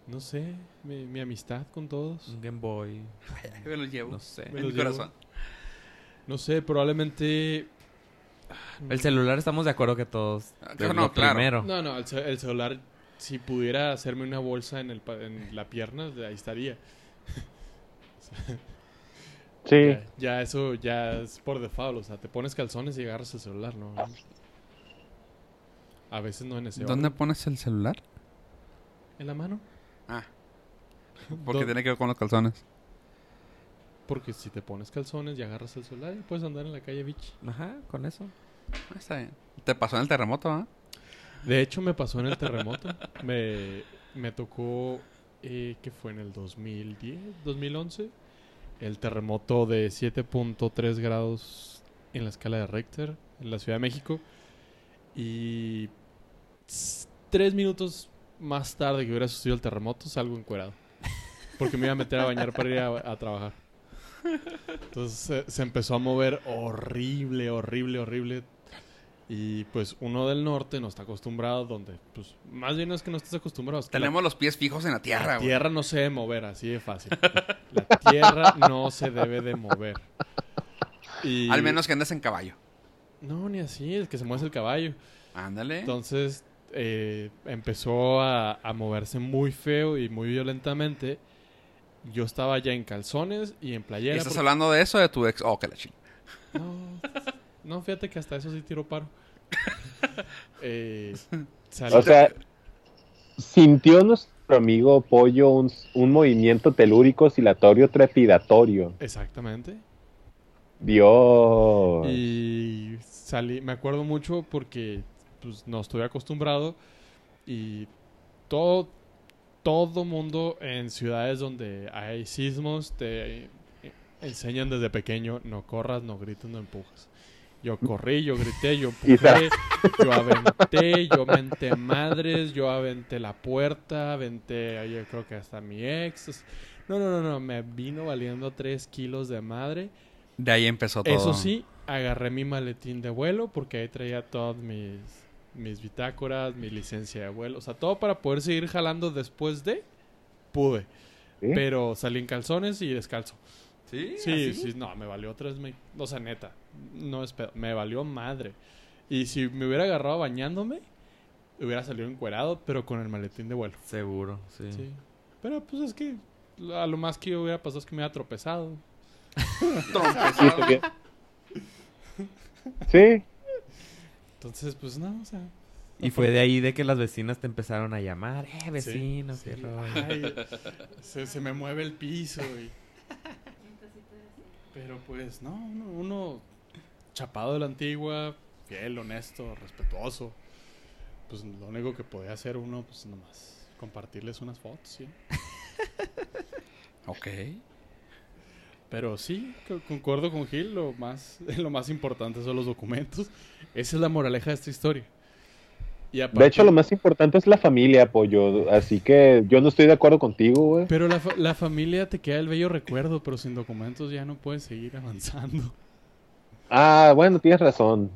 No sé, mi, mi amistad con todos. Un Game Boy, [LAUGHS] Me lo llevo. no sé. Me en los mi llevo. corazón. No sé, probablemente... El celular estamos de acuerdo que todos Ah, claro, no, claro. primero. No, no, el, ce- el celular si pudiera hacerme una bolsa en, el, pa- en la pierna, ahí estaría. [LAUGHS] Sí. Ya, ya eso ya es por default, o sea, te pones calzones y agarras el celular, ¿no? A veces no en ese ¿Dónde orden. pones el celular? ¿En la mano? Ah. [LAUGHS] Porque Do- tiene que ver con los calzones. Porque si te pones calzones y agarras el celular, ya puedes andar en la calle, bitch. Ajá, con eso. Ah, Está bien. Te pasó en el terremoto, ¿ah? De hecho, me pasó en el terremoto. me, me tocó, eh, que fue en el 2010, 2011, el terremoto de 7.3 grados en la escala de Richter en la Ciudad de México. Y tres minutos más tarde que hubiera sucedido el terremoto, salgo encuerado. Porque me iba a meter a bañar para ir a, trabajar. Entonces se empezó a mover horrible, horrible, horrible. Y pues uno del norte no está acostumbrado, donde, pues, más bien no es que no estés acostumbrado. la- Tenemos los pies fijos en la tierra, la güey. tierra no se debe mover, así de fácil. La tierra no se debe de mover. Y- Al menos que andes en caballo. No, ni así, es que se mueve el caballo. Ándale. Entonces eh, empezó a, a moverse muy feo y muy violentamente. Yo estaba ya en calzones y en ¿Y playera. estás porque- hablando de eso o de tu ex? Oh, que la ching. No, no, fíjate que hasta eso sí tiro paro. [LAUGHS] Eh, O sea, sintió nuestro amigo Pollo un, un movimiento telúrico oscilatorio trepidatorio. Exactamente. Dios. Y salí, me acuerdo mucho porque pues no estoy acostumbrado y todo todo mundo en ciudades donde hay sismos te eh, enseñan desde pequeño no corras, no grites, no empujas. Yo corrí, yo grité, yo empujé, yo aventé, yo menté madres, yo aventé la puerta, aventé, yo creo que hasta mi ex. No, no, no, no, me vino valiendo tres kilos de madre. De ahí empezó todo. Eso sí, agarré mi maletín de vuelo porque ahí traía todas mis, mis bitácoras, mi licencia de vuelo. O sea, todo para poder seguir jalando después de... Pude. ¿Sí? Pero salí en calzones y descalzo. ¿Sí? Sí, ¿Así? sí, no, me valió tres... me- O sea, neta, no es pedo, me valió madre. Y si me hubiera agarrado bañándome, hubiera salido encuerado, pero con el maletín de vuelo. Seguro, sí. Sí. Pero pues es que a lo más que hubiera pasado es que me hubiera tropezado. [LAUGHS] Bien. Sí, Entonces, pues no, o sea... Y fue de ahí de que las vecinas te empezaron a llamar. Eh, vecino, Sí, qué sí. rollo". Ay, se, se me mueve el piso. y- [LAUGHS] Pero pues no, uno, uno chapado de la antigua, fiel, honesto, respetuoso. Pues lo único que podía hacer uno, pues nomás compartirles unas fotos, ¿sí? [LAUGHS] Ok. Pero sí, co- concuerdo con Gil, lo más, [LAUGHS] lo más importante son los documentos. Esa es la moraleja de esta historia. Y de hecho lo más importante es la familia, Pollo. Así que yo no estoy de acuerdo contigo, güey. Pero la, fa- la familia te queda el bello recuerdo, pero sin documentos ya no puedes seguir avanzando. Ah, bueno, tienes razón.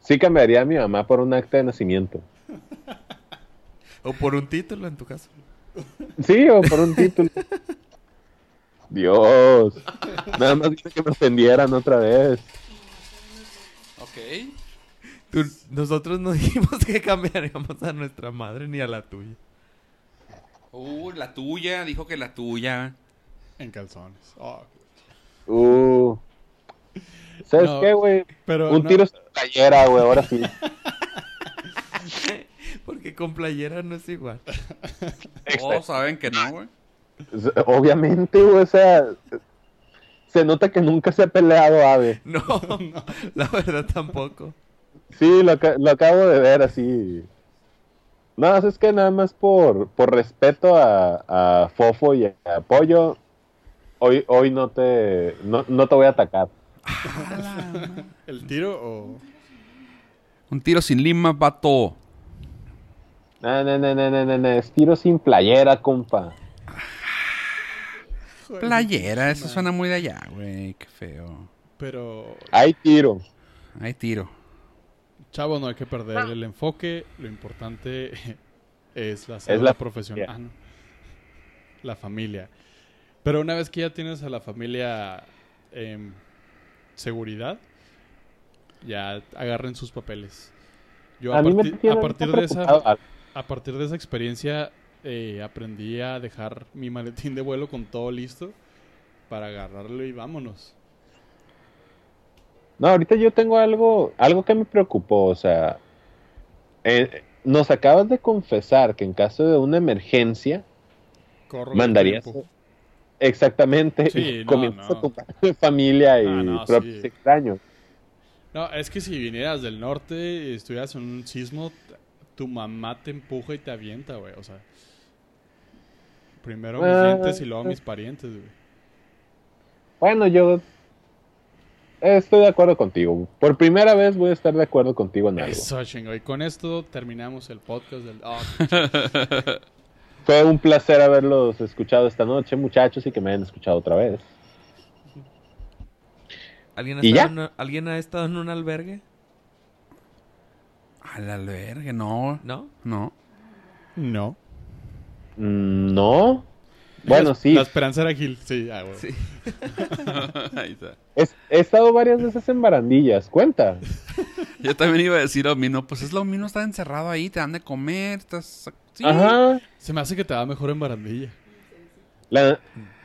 Sí cambiaría a mi mamá por un acta de nacimiento. O por un título en tu caso. Sí, o por un título. Dios. Nada más dice que me ofendieran otra vez. Ok. Tú- nosotros no [LAUGHS] dijimos que cambiaríamos a nuestra madre ni a la tuya. Uh, la tuya. Dijo que la tuya. En calzones. Oh, Uh. ¿Sabes No, qué, güey? Un no- tiro sin playera, güey, ahora sí. [LAUGHS] Porque con playera no es igual. Todos saben que no, güey. Obviamente, güey, o sea, se nota que nunca se ha peleado Ave. [LAUGHS] No, la verdad tampoco. Sí, lo, lo acabo de ver así. No, es que nada más por, por respeto a, a Fofo y a Pollo, hoy, hoy no te no, no te voy a atacar. [LAUGHS] ¿El tiro o...? Un tiro sin lima, vato. No, no, no, no, no, no, no, es tiro sin playera, compa. Playera, eso suena muy de allá, güey. Qué feo. Pero, Hay tiro. Hay tiro. chavo, no hay que perder el enfoque. Lo importante [LAUGHS] es la salud la profesional. Ah, no. La familia. Pero una vez que ya tienes a la familia en seguridad, ya agarren sus papeles. Yo a, parti- partir de esa... a partir de esa experiencia eh, aprendí a dejar mi maletín de vuelo con todo listo para agarrarlo y vámonos. No, ahorita yo tengo algo, algo que me preocupó, o sea, eh, nos acabas de confesar que en caso de una emergencia Corro mandarías tiempo. Exactamente Sí, [LAUGHS] y no, comienzas no. a contar de familia y Ah, propios sí. extraños. No, es que si vinieras del norte y estuvieras en un sismo, tu mamá te empuja y te avienta, güey. O sea, primero mis Ah. dientes y luego mis parientes, güey. Bueno, yo estoy de acuerdo contigo. Por primera vez voy a estar de acuerdo contigo en algo. Eso, chingo. Y con esto terminamos el podcast del... [LAUGHS] ah, Fue un placer haberlos escuchado esta noche, muchachos, y que me hayan escuchado otra vez. ¿Alguien ha, ¿Y estado ya? en una- ¿Alguien ha estado en un albergue? Al albergue, no. ¿No? No. no. Mm, No. [LAUGHS] Bueno, sí. La esperanza era Gil, sí. Ah, güey. Sí. [LAUGHS] Ahí está. Es- he estado varias veces en barandillas. Cuenta. [LAUGHS] Yo también iba a decir lo mismo. Pues es lo mismo estar encerrado ahí, te dan de comer, estás... Sí. Ajá. Se me hace que te va mejor en barandilla. La-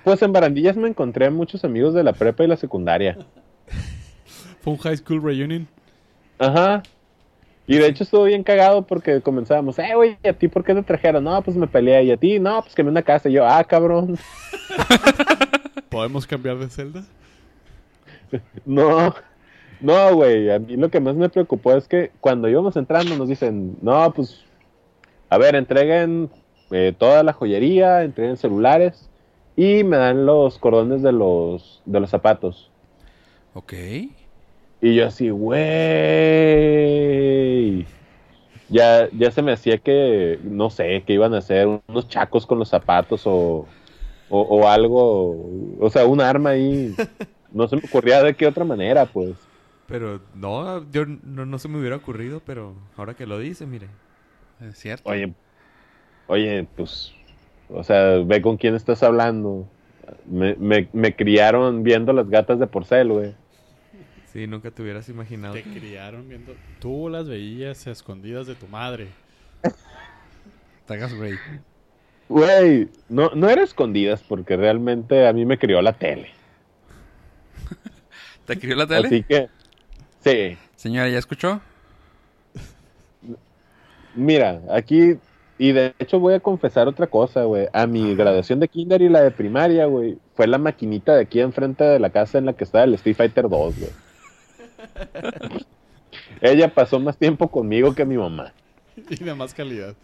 pues en barandillas me encontré muchos amigos de la prepa y la secundaria. Fue un high school reunion. Ajá. Y de hecho estuvo bien cagado porque comenzábamos, eh, güey, ¿y a ti por qué te trajeron? No, pues me peleé. ¿Y a ti? No, pues quemé una casa. Y yo, ah, cabrón. [LAUGHS] ¿Podemos cambiar de celda? [LAUGHS] No, no, güey. A mí lo que más me preocupó es que cuando íbamos entrando nos dicen, no, pues, a ver, entreguen eh, toda la joyería, entreguen celulares y me dan los cordones de los, de los zapatos. Ok. Y yo así, güey. Ya, ya se me hacía que, no sé, que iban a hacer unos chacos con los zapatos o, o, o algo, o sea, un arma ahí. [LAUGHS] No se me ocurría de qué otra manera, pues. Pero no, yo no, no se me hubiera ocurrido, pero ahora que lo dice, mire. Es cierto. Oye, oye, pues, o sea, ve con quién estás hablando. Me, me, me criaron viendo las gatas de porcel, güey. Sí, nunca te hubieras imaginado. Te criaron viendo... Tú las veías a escondidas de tu madre. Te hagas güey. Güey, no, no era escondidas porque realmente a mí me crió la tele. [LAUGHS] ¿Te escribió la tele? Así que, sí. Señora, ¿ya escuchó? Mira, aquí, y de hecho voy a confesar otra cosa, güey. A mi graduación de kinder y la de primaria, güey, fue la maquinita de aquí enfrente de la casa en la que estaba el Street Fighter 2, güey. [LAUGHS] Ella pasó más tiempo conmigo que mi mamá. Y de más calidad.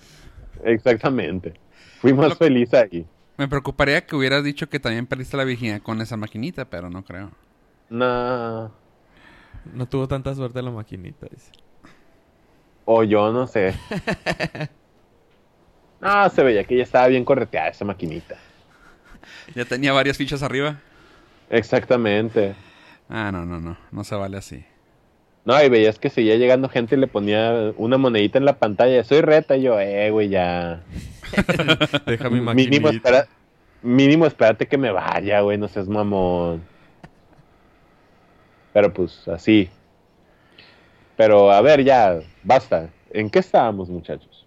Exactamente. Fui más Lo- feliz ahí. Me preocuparía que hubieras dicho que también perdiste la virginidad con esa maquinita, pero no creo. No. No tuvo tanta suerte la maquinita, dice. O yo no sé. No, [LAUGHS] se veía que ya estaba bien correteada esa maquinita. Ya tenía varias fichas arriba. Exactamente. Ah, no, no, no. No se vale así. No, y veías que seguía llegando gente y le ponía una monedita en la pantalla. Soy reta y yo, eh, güey, ya. [LAUGHS] Deja mi [LAUGHS] maquinita. mínimo, espera, mínimo espérate que me vaya, güey, no seas mamón. Pero pues así. Pero a ver, ya, basta. ¿En qué estábamos, muchachos?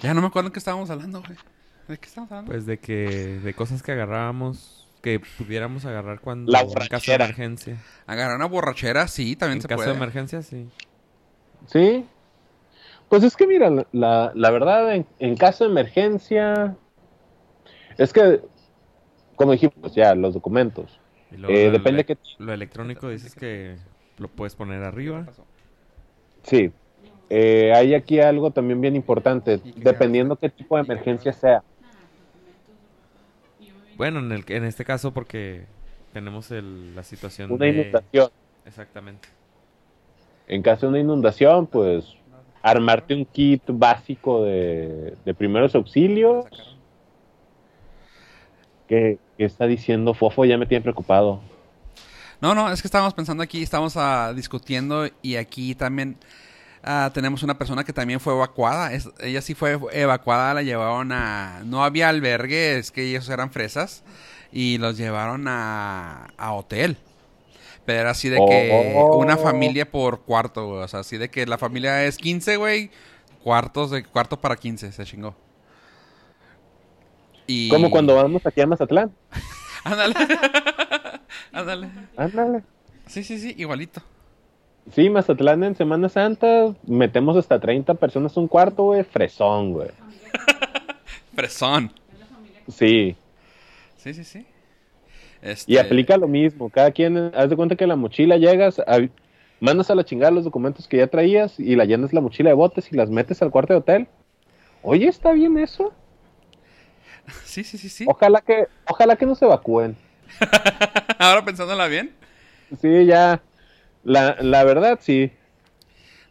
Ya no me acuerdo de qué estábamos hablando, güey. ¿De qué estábamos hablando? Pues de que... De cosas que agarrábamos... Que pudiéramos agarrar cuando... La En caso de emergencia. Agarrar una borrachera, sí, también En se caso puede. de emergencia, sí. ¿Sí? Pues es que mira, la- la, verdad, en, en caso de emergencia, es que, como dijimos ya, los documentos. Y luego Eh, lo, depende que... Lo electrónico dices que lo puedes poner arriba. Sí. Eh, hay aquí algo también bien importante, ¿Y qué dependiendo qué tipo de emergencia sea. Bueno, en, el, en este caso porque tenemos el- la situación Una de... inundación. Exactamente. En caso de una inundación, pues armarte un kit básico de, de primeros auxilios. ¿Qué, qué está diciendo Fofo? Ya me tiene preocupado. No, no, es que estábamos pensando aquí, estábamos ah, discutiendo y aquí también ah, tenemos una persona que también fue evacuada. Es- ella sí fue evacuada, la llevaron a... No había albergue, es que ellos eran fresas y los llevaron a, a hotel. Pero era así de que Oh. una familia por cuarto, güey. O sea, así de que la familia es 15, güey. cuartos de cuarto para 15, se chingó. Y... Como cuando vamos aquí a Mazatlán. [LAUGHS] Ándale. [LAUGHS] Ándale. Ándale. Sí, sí, sí, igualito. Sí, Mazatlán en Semana Santa metemos hasta 30 personas un cuarto, güey. Fresón, güey. [LAUGHS] Fresón. Sí. Sí, sí, sí. Y Este, aplica lo mismo. Cada quien, haz de cuenta que la mochila llegas, a- mandas a la chingada los documentos que ya traías y la llenas la mochila de botes y las metes al cuarto de hotel. Oye, ¿está bien eso? [LAUGHS] Sí, sí, sí, sí. Ojalá que, ojalá que no se evacúen. [LAUGHS] Ahora pensándola bien. Sí, ya. La, la verdad, sí.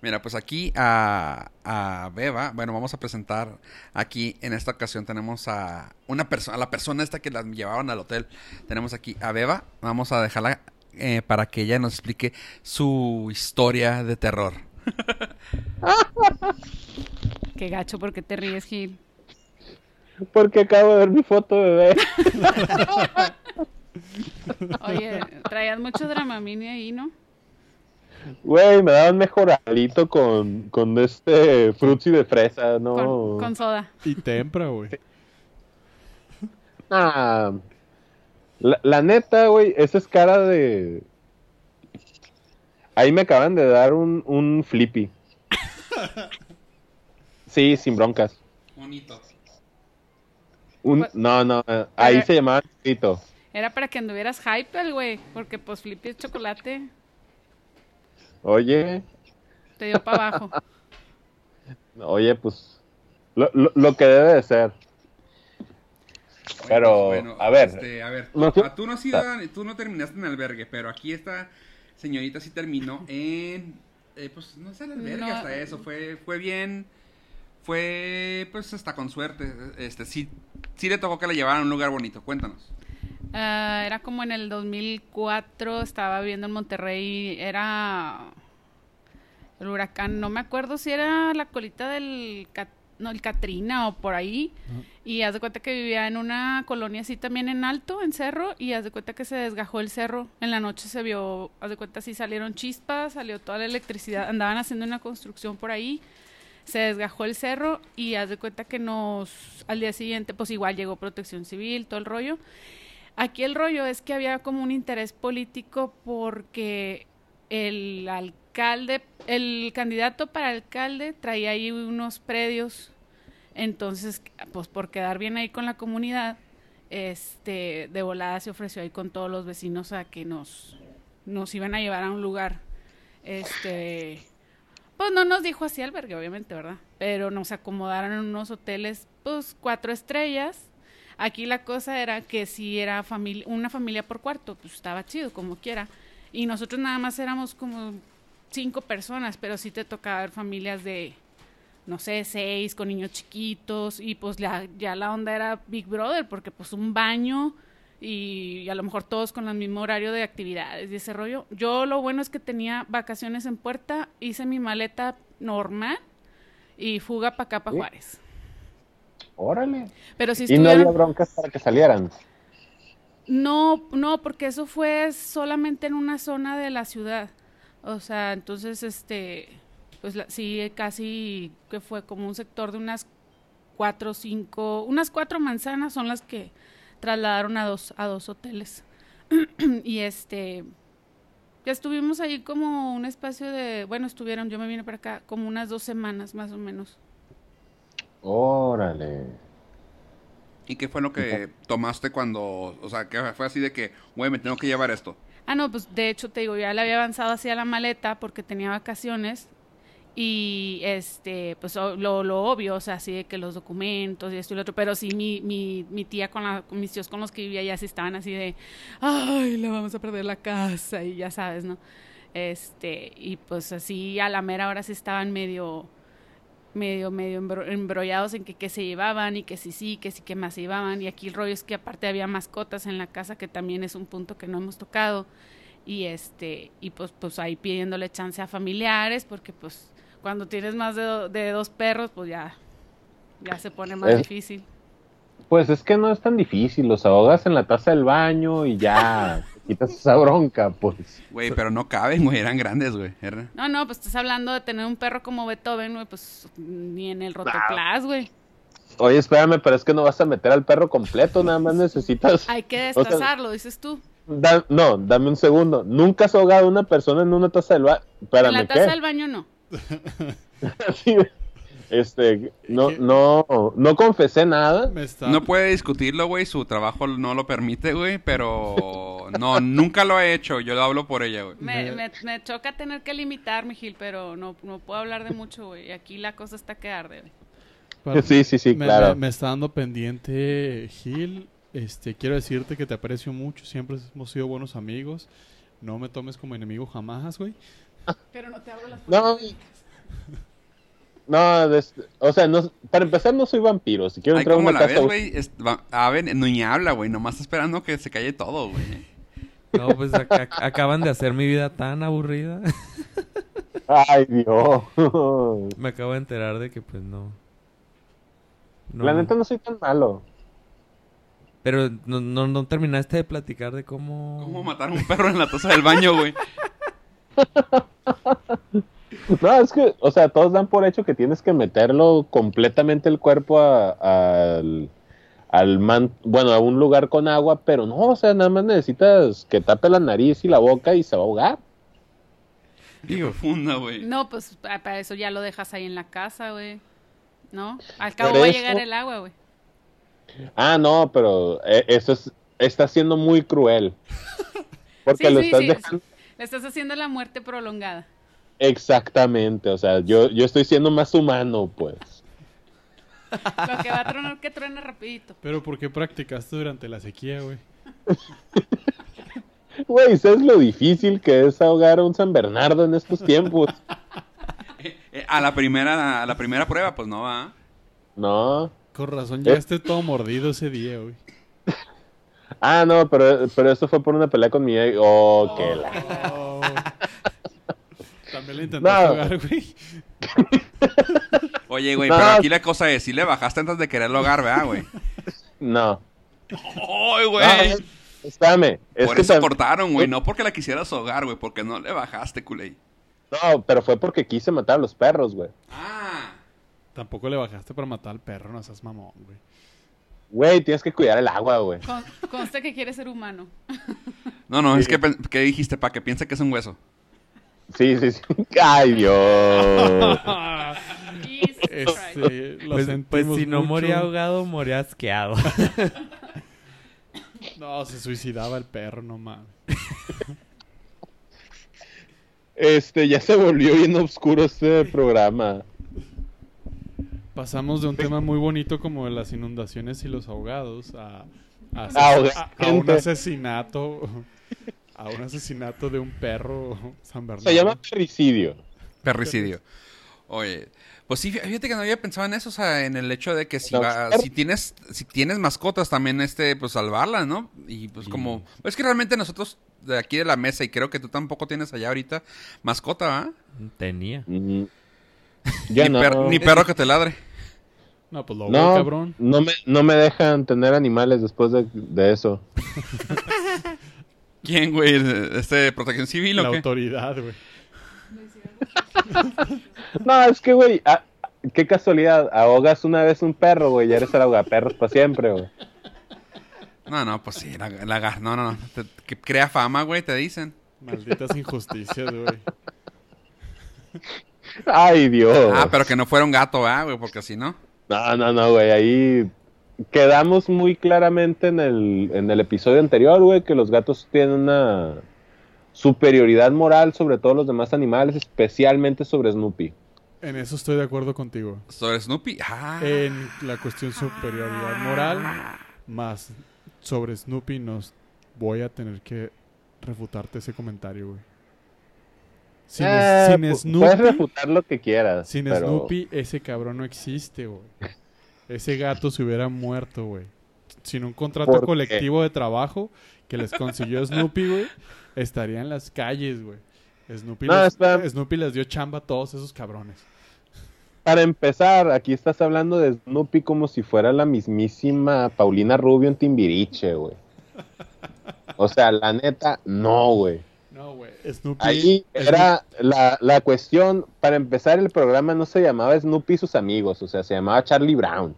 Mira, pues aquí a, a Beba, bueno, vamos a presentar aquí en esta ocasión tenemos a una persona, a la persona esta que la llevaban al hotel. Tenemos aquí a Beba, vamos a dejarla eh, para que ella nos explique su historia de terror. [LAUGHS] Qué gacho, porque te ríes, Gil? Porque acabo de ver mi foto, bebé. [LAUGHS] Oye, traías mucho dramamine ahí, ¿no? Güey, me daban mejoralito con, con este frutzi de fresa, no. Con, con soda. Y tempra, güey. Ah, la, la neta, güey, esa es cara de. Ahí me acaban de dar un, un flippy. [LAUGHS] Sí, sin broncas. Bonito. Un, Pues- no, no, ahí se llamaba Tito. Era para que anduvieras hype, güey. Porque pues Flippy es chocolate. Oye, Te dio para abajo. [LAUGHS] oye, pues. Lo, lo, lo que debe de ser. Pero, a ver, este, a ver, no tú, no has ido a- tú no terminaste en albergue, pero aquí esta señorita sí terminó en, eh, pues no sé, el albergue No. hasta eso, fue, fue bien, fue, pues hasta con suerte, este, sí, sí le tocó que la llevaran a un lugar bonito, cuéntanos. Ah, era como en el 2004, estaba viviendo en Monterrey, era el huracán, no me acuerdo si era la colita del, no, el Katrina o por ahí, y haz de cuenta que vivía en una colonia así también en alto, en cerro, y haz de cuenta que se desgajó el cerro, en la noche se vio, haz de cuenta sí salieron chispas, salió toda la electricidad, andaban haciendo una construcción por ahí, se desgajó el cerro y haz de cuenta que nos, al día siguiente, pues igual llegó protección civil, todo el rollo, Aquí el rollo es que había como un interés político porque el alcalde, el candidato para alcalde traía ahí unos predios, entonces, pues por quedar bien ahí con la comunidad, este, de volada se ofreció ahí con todos los vecinos a que nos, nos iban a llevar a un lugar, este, pues no nos dijo así albergue, obviamente, ¿verdad? Pero nos acomodaron en unos hoteles, pues cuatro estrellas, Aquí la cosa era que si era familia, una familia por cuarto, pues estaba chido, como quiera. Y nosotros nada más éramos como cinco personas, pero sí te tocaba ver familias de, no sé, seis, con niños chiquitos. Y pues la, ya la onda era Big Brother, porque pues un baño y, y a lo mejor todos con el mismo horario de actividades y ese rollo. Yo lo bueno es que tenía vacaciones en puerta, hice mi maleta normal y fuga para acá, para Sí. Juárez. Órale. Pero si Y no había broncas para que salieran. No, no, porque eso fue solamente en una zona de la ciudad. O sea, entonces, este, pues la- sí, casi que fue como un sector de unas cuatro o cinco, unas cuatro manzanas son las que trasladaron a dos, a dos hoteles. [CLEARS THROAT] y este, ya estuvimos ahí como un espacio de, bueno, estuvieron, yo me vine para acá, como unas dos semanas más o menos. Órale. ¿Y qué fue lo que tomaste cuando, o sea, que fue así de que, güey, me tengo que llevar esto? Ah, no, pues de hecho te digo, ya le había avanzado hacia la maleta porque tenía vacaciones y este, pues lo, lo obvio, o sea, así de que los documentos y esto y lo otro, pero sí mi, mi, mi tía con, la, con mis tíos con los que vivía ya sí estaban así de, ay, la vamos a perder la casa y ya sabes, ¿no? Este, y pues así a la mera hora sí estaban medio, medio, medio embro- embrollados en que qué se llevaban y que sí, sí, que sí, que más se llevaban. Y aquí el rollo es que aparte había mascotas en la casa, que también es un punto que no hemos tocado. Y este, y pues, pues ahí pidiéndole chance a familiares, porque pues cuando tienes más de, do- de dos perros, pues ya, ya se pone más Es- difícil. Pues es que no es tan difícil, los ahogas en la taza del baño y ya. [LAUGHS] quitas esa bronca, pues. Güey, pero no caben, güey, eran grandes, güey. Era- No, no, pues estás hablando de tener un perro como Beethoven, güey, pues ni en el rotoplas, güey. Oye, espérame, pero es que no vas a meter al perro completo, nada más necesitas... Hay que O sea- destazarlo, dices tú. Da- no, dame un segundo. ¿Nunca has ahogado a una persona en una taza del baño? En Espérame, la taza ¿qué? del baño no. [LAUGHS] Este, no, no, no confesé nada. No puede discutirlo, güey, su trabajo no lo permite, güey, pero no, nunca lo ha hecho, yo hablo por ella, güey. Me, Me- choca tener que limitar, Gil, pero no, no puedo hablar de mucho, güey. Aquí la cosa está que arde, güey. Para- Sí, sí, sí, me, claro. me- me está dando pendiente, Gil. Este, quiero decirte que te aprecio mucho. Siempre hemos sido buenos amigos. No me tomes como enemigo jamás, güey. Pero no te abro las No, no, des- o sea, no, para empezar no soy vampiro. Si quiero Ay, entrar a ¿cómo una la casa... ves, güey? Es- va- A ver, ni habla, güey, nomás está esperando que se calle todo, güey. No, pues ac- ac- acaban de hacer mi vida tan aburrida. Ay, Dios. Me acabo de enterar de que pues no. No. La neta no soy tan malo. Pero no, no, no terminaste de platicar de cómo... ¿Cómo matar a un perro en la taza del baño, güey? No, es que, o sea, todos dan por hecho que tienes que meterlo completamente el cuerpo a- al, man, bueno, a un lugar con agua, pero no, o sea, nada más necesitas que tape la nariz y la boca y se va a ahogar. Qué profunda, güey. No, pues pa- para eso ya lo dejas ahí en la casa, güey. ¿No? Al cabo va a llegar el agua, güey. Ah, no, pero eh, eso es, está siendo muy cruel. [LAUGHS] Porque Sí, lo sí, estás sí. dejando. Le estás haciendo la muerte prolongada. Exactamente, o sea, yo, yo estoy siendo más humano, pues. [LAUGHS] Lo que va a tronar que truene rapidito. Pero ¿por qué practicaste durante la sequía, güey? [LAUGHS] Güey, ¿sabes lo difícil que es ahogar a un San Bernardo en estos tiempos? [LAUGHS] Eh, a la primera, a la primera prueba, pues no va. No. Con razón, llegaste todo mordido ese día, güey. Ah, no, pero, pero eso fue por una pelea con mi ex. Oh, qué la... Oh. También le intentaste No. ahogar, güey. Oye, güey, No. pero aquí la cosa es, si le bajaste antes de quererlo ahogar, ¿verdad, güey? No. ¡Ay, güey! Espérame. Es Por que eso cortaron, güey, no porque la quisieras ahogar, güey, porque no le bajaste, culé. No, pero fue porque quise matar a los perros, güey. Ah. Tampoco le bajaste para matar al perro, no seas mamón, güey. Güey, tienes que cuidar el agua, güey. Con- conste que quiere ser humano. No, no, es que, ¿qué dijiste? Para que piense que es un hueso. Sí, sí, sí. [LAUGHS] Ay, Dios. [LAUGHS] Este, lo Pues, pues si no mucho. moría ahogado, moría asqueado. [LAUGHS] No, se suicidaba el perro, no mames. Este, ya se volvió bien oscuro este programa. Pasamos de un tema muy bonito como de las inundaciones y los ahogados a, a, Ahogar a- a un asesinato [LAUGHS] a un asesinato de un perro [LAUGHS] San Bernardo. Se llama pericidio. Perricidio. Oye, pues sí, fíjate que no había pensado en eso, o sea, en el hecho de que si va, si tienes, si tienes mascotas también, este, pues salvarlas, ¿no? Y pues Sí. como, es que realmente nosotros de aquí de la mesa y creo que tú tampoco tienes allá ahorita mascota, ¿va? Tenía. Mm. Ya ni, no. per- ni perro que te ladre. No, pues lo No, voy, cabrón. no me, no me dejan tener animales después de, de eso. [LAUGHS] ¿Quién, güey? ¿Este protección civil La o qué? autoridad, güey. [LAUGHS] No, es que, güey, ah, qué casualidad. Ahogas una vez un perro, güey, ya eres el ahogaperros para siempre, güey. No, no, pues sí, la, la gar- no, no, no. Te- que crea fama, güey, te dicen. Malditas injusticias, güey. Ay, Dios. Ah, pero que no fuera un gato, ¿ah, güey? Porque si no. No, no, no, güey, ahí quedamos muy claramente en el, en el episodio anterior, güey, que los gatos tienen una superioridad moral sobre todos los demás animales, especialmente sobre Snoopy. En eso estoy de acuerdo contigo. Sobre Snoopy. Ah. En la cuestión superioridad moral, más sobre Snoopy, nos voy a tener que refutarte ese comentario, güey. Sin, Eh, sin pu- Puedes Snoopy, refutar lo que quieras. sin pero- Snoopy, ese cabrón no existe, güey. Ese gato se hubiera muerto, güey. Sin un contrato colectivo de trabajo que les consiguió Snoopy, güey, estaría en las calles, güey. Snoopy, No, les, espera. Snoopy les dio chamba a todos esos cabrones. Para empezar, aquí estás hablando de Snoopy como si fuera la mismísima Paulina Rubio en Timbiriche, güey. O sea, la neta, no, güey. No, güey. Snoopy. Ahí era la, la cuestión, para empezar el programa no se llamaba Snoopy y sus amigos, o sea, se llamaba Charlie Brown.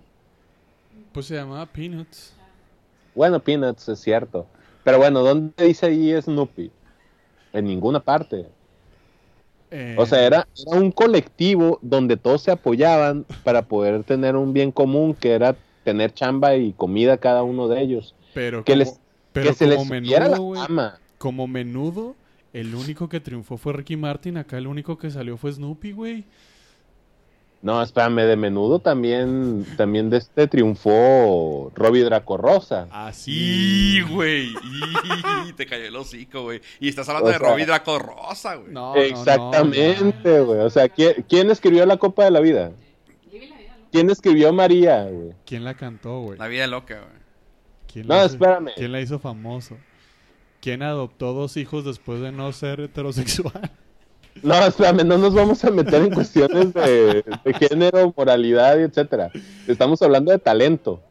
Pues se llamaba Peanuts. Bueno, Peanuts, es cierto. Pero bueno, ¿dónde dice ahí Snoopy? En ninguna parte. Eh, O sea, era, era un colectivo donde todos se apoyaban para poder tener un bien común, que era tener chamba y comida cada uno de ellos. Pero que como, les- pero que se les como la menudo, güey. fama. Como menudo, el único que triunfó fue Ricky Martin. Acá el único que salió fue Snoopy, güey. No, espérame, de menudo también, también de este triunfó Robbie Draco Rosa. Así. Y, güey. Y te cayó el hocico, güey. Y estás hablando O de sea- Robbie Draco Rosa, güey. No, no, no, Exactamente, güey. O sea, ¿quién, quién escribió la Copa de la Vida? ¿Quién escribió María, güey? ¿Quién la cantó, güey? La vida loca, güey. ¿Quién No, hizo- espérame. ¿Quién la hizo famoso? ¿Quién adoptó dos hijos después de no ser heterosexual? No, espérame, no nos vamos a meter en cuestiones de, de género, moralidad y etcétera. Estamos hablando de talento.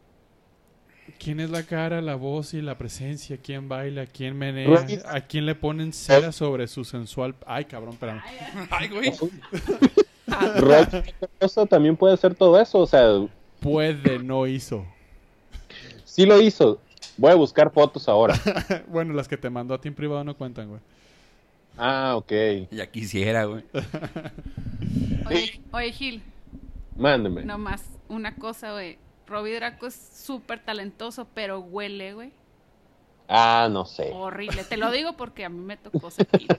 ¿Quién es la cara, la voz y la presencia? ¿Quién baila? ¿Quién menea? ¿A quién le ponen cera sobre su sensual? Ay, cabrón, espérame. Ay, güey. Rosa también puede hacer todo eso. O sea, Puede, no hizo. sí lo hizo. Voy a buscar fotos ahora. [LAUGHS] bueno, las que te mandó a ti en privado no cuentan, güey. Ah, ok. Ya quisiera, güey. [LAUGHS] Oye, oye, Gil, Mándeme. nomás una cosa, güey. Robbie Draco es súper talentoso, pero huele, güey. Ah, no sé. Horrible. Te lo [LAUGHS] digo porque a mí me tocó cerquita.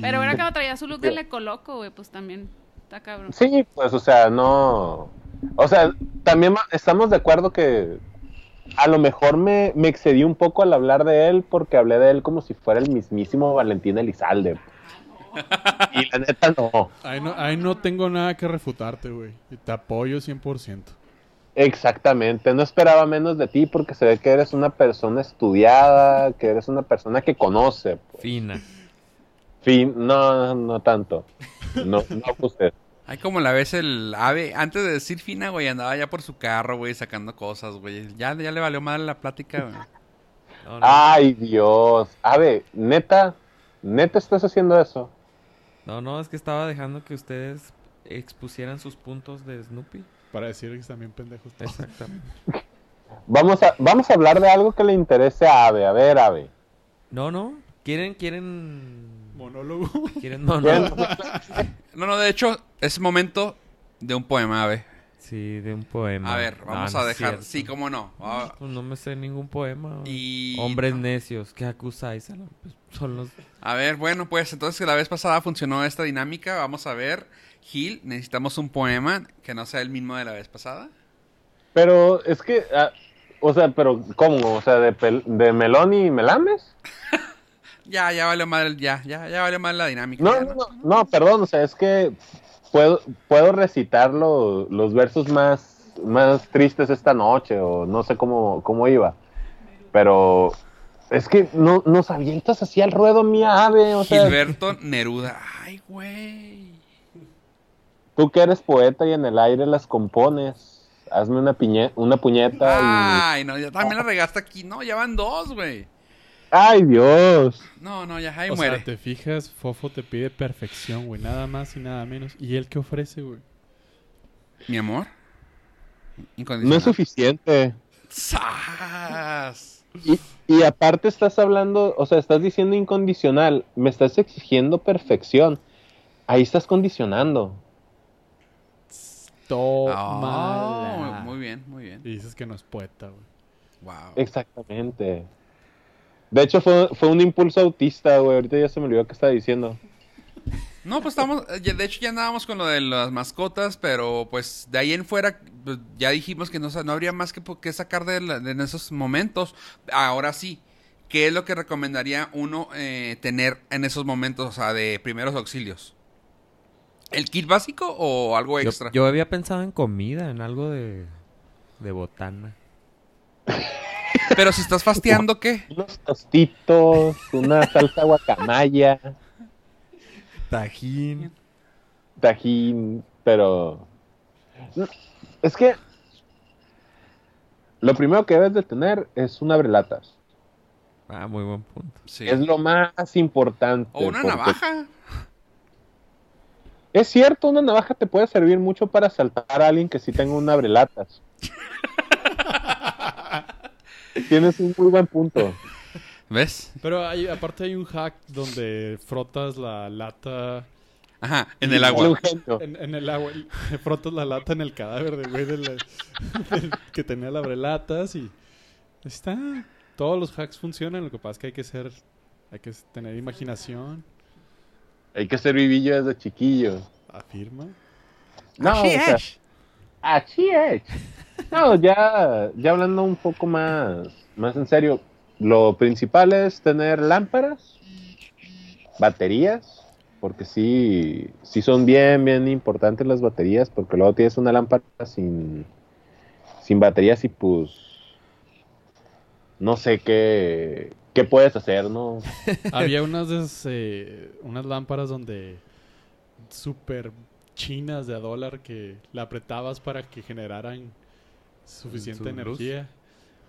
Pero era cuando traía su look de Le Coloco, güey, pues también está cabrón. Sí, pues, o sea, no. O sea, también estamos de acuerdo que a lo mejor me, me excedí un poco al hablar de él porque hablé de él como si fuera el mismísimo Valentín Elizalde. Y la neta no. Ahí no, ahí no tengo nada que refutarte, güey. Y Te apoyo 100%. Exactamente, no esperaba menos de ti porque se ve que eres una persona estudiada, que eres una persona que conoce. pues. Fina. Fin, no, no tanto. No, no usted. Ay, como la ves el ave, antes de decir fina, güey, andaba ya por su carro, güey, sacando cosas, güey. Ya, ya le valió mal la plática, güey. No, no. Ay, Dios. Ave, neta, neta estás haciendo eso. No, no, es que estaba dejando que ustedes expusieran sus puntos de Snoopy. Para decir que también pendejos. todos. Exactamente. [LAUGHS] Vamos a, vamos a hablar de algo que le interese a Ave. A ver, Ave. No, no. ¿Quieren, quieren... Monólogo. ¿Quieren no, Bueno, [LAUGHS] [LAUGHS] no? No, de hecho, es momento de un poema, ave. Sí, de un poema. A ver, vamos No, a dejar, sí, cómo no. Ah, Pues no me sé ningún poema. y... Hombres no. necios, ¿qué acusáis? Pues son los... A ver, bueno, pues entonces la vez pasada funcionó esta dinámica. Vamos a ver. Gil, necesitamos un poema que no sea el mismo de la vez pasada. pero es que, ah, o sea, pero ¿cómo? O sea, de, pel- de melón y melames. [LAUGHS] Ya, ya valió mal, ya, ya, ya valió mal la dinámica. No, ya, no, no, no, perdón, o sea, es que puedo, puedo recitar lo- los versos más, más tristes esta noche, o no sé cómo, cómo iba. Pero es que no, nos avientas así al ruedo, mi ave, o sea, Gilberto Neruda. Ay, güey. tú que eres poeta y en el aire las compones, hazme una, piñe- una puñeta Ay, no, ya también la regaste aquí. No, ya van dos, güey. ¡Ay, Dios! No, no, ya ahí o muere. sea, te fijas, Fofo te pide perfección, güey. Nada más y nada menos. ¿Y él qué ofrece, güey? Mi amor. No es suficiente. ¡Sas! Y, y aparte estás hablando, o sea, estás diciendo incondicional, me estás exigiendo perfección. Ahí estás condicionando. Toma. Ah, muy bien, muy bien. Y dices que no es poeta, güey. Wow. Exactamente. De hecho, fue, fue un impulso autista, güey. Ahorita ya se me olvidó qué estaba diciendo. No, pues estamos, eh, ya- de hecho ya andábamos con lo de las mascotas, pero pues de ahí en fuera pues, ya dijimos que no, no habría más que, que sacar de, la- de en esos momentos. Ahora sí, ¿qué es lo que recomendaría uno eh, tener en esos momentos, o sea, de primeros auxilios? ¿El kit básico o algo Yo, extra? yo había pensado en comida, en algo de, de botana. [LAUGHS] Pero si estás fasteando, ¿qué? Unos tostitos, una salsa guacamaya, Tajín. tajín, pero... Es que... Lo primero que debes de tener es un abrelatas. Ah, muy buen punto. Sí. Es lo más importante. O una porque- navaja. Es cierto, una navaja te puede servir mucho para asaltar a alguien que sí tenga un abrelatas. [LAUGHS] Tienes un muy buen punto. ¿Ves? Pero hay, aparte hay un hack donde frotas la lata Ajá, en el agua. en, en el agua. [LAUGHS] Frotas la lata en el cadáver del güey de la- del que tenía la abrelatas y está. Todos los hacks funcionan, lo que pasa es que hay que ser, hay que tener imaginación. Hay que ser vivillo desde chiquillo. Afirma. No, o sea. Así es. No, ya, ya hablando un poco más, más en serio, lo principal es tener lámparas, baterías, porque sí, sí son bien, bien importantes las baterías, porque luego tienes una lámpara sin, sin baterías y pues no sé qué, qué puedes hacer, ¿no? [LAUGHS] Había unas, eh, unas lámparas donde súper chinas de a dólar que la apretabas para que generaran suficiente Su luz. energía.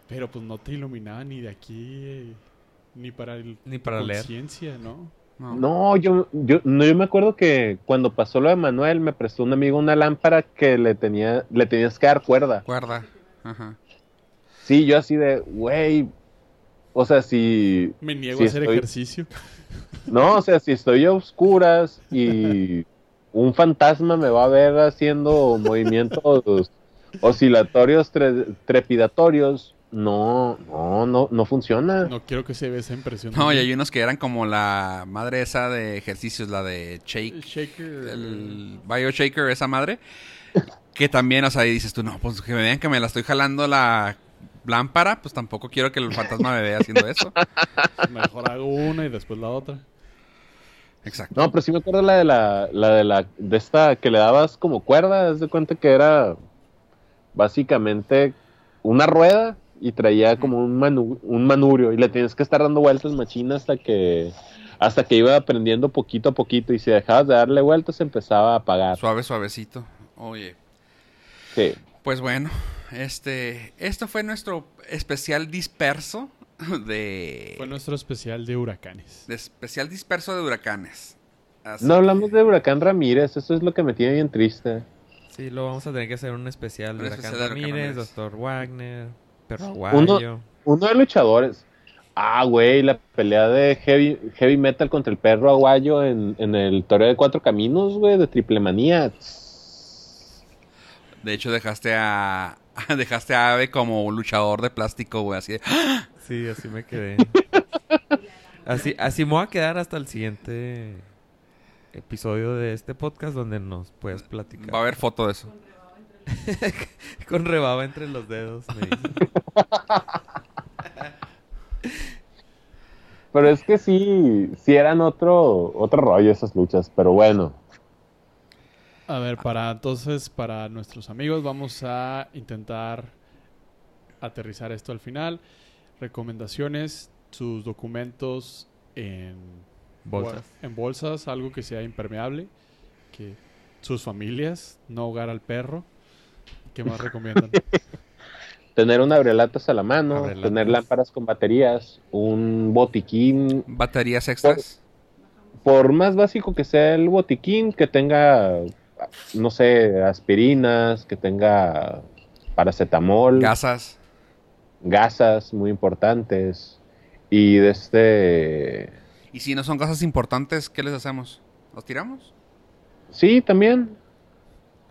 Pero pues no te iluminaban ni de aquí eh, ni para el Ni para leer. conciencia, ¿no? No. No, yo, yo, no, yo me acuerdo que cuando pasó lo de Manuel me prestó un amigo una lámpara que le tenía, le tenías que dar cuerda. Guarda. Ajá. Sí, yo así de, güey, o sea, si, Me niego a hacer estoy- ejercicio. no, o sea, si estoy a oscuras y [LAUGHS] un fantasma me va a ver haciendo [LAUGHS] movimientos oscilatorios tre- trepidatorios, no, no, no, no funciona. No quiero que se vea esa impresión. No, y hay unos que eran como la madre esa de ejercicios, la de El Shake, shaker. el BioShaker, esa madre. Que también, o sea, y dices tú, no, pues que me vean que me la estoy jalando la lámpara, pues tampoco quiero que el fantasma me vea haciendo eso. [LAUGHS] Mejor hago una y después la otra. Exacto. No, pero sí me acuerdo la de la, la de la, de esta que le dabas como cuerda, haz de cuenta que era básicamente una rueda y traía como un, manu- un manubrio y le tienes que estar dando vueltas machina hasta que hasta que iba aprendiendo poquito a poquito y si dejabas de darle vueltas empezaba a apagar. Suave, suavecito. Oye. Sí. Pues bueno, este, esto fue nuestro especial disperso [LAUGHS] de, Fue nuestro especial de huracanes. de especial disperso de huracanes. Así No hablamos de Huracán Ramírez, eso es lo que me tiene bien triste. Sí, lo vamos a tener que hacer un especial Un de Huracán especial de Huracán Ramírez, Ramírez. Doctor Wagner, Perro Aguayo. Uno de luchadores. Ah, güey, la pelea de heavy, heavy metal contra el perro aguayo en, en el torneo de cuatro caminos, güey, de triple manía. De hecho, dejaste a [LAUGHS] dejaste a Ave como un luchador de plástico, güey, así de, ¡ah! Sí, así me quedé. [LAUGHS] así, así me voy a quedar hasta el siguiente episodio de este podcast donde nos puedes platicar. va a haber foto de eso. Con rebaba entre los [LAUGHS] dedos. me dice. [LAUGHS] Pero es que sí, sí eran otro, otro rollo esas luchas, pero bueno. A ver, para entonces, para nuestros amigos, vamos a intentar aterrizar esto al final. Recomendaciones, sus documentos en Bolsas. en bolsas, algo que sea impermeable, que sus familias, no ahogar al perro. ¿Qué más recomiendan? [LAUGHS] Tener un abrelatas a la mano, Abrelatas. tener lámparas con baterías, un botiquín, Baterías extras. por más básico que sea el botiquín, que tenga, no sé, aspirinas, que tenga paracetamol. Gasas. Gasas muy importantes y de este Y si no son cosas importantes, ¿qué les hacemos? ¿Los tiramos? sí también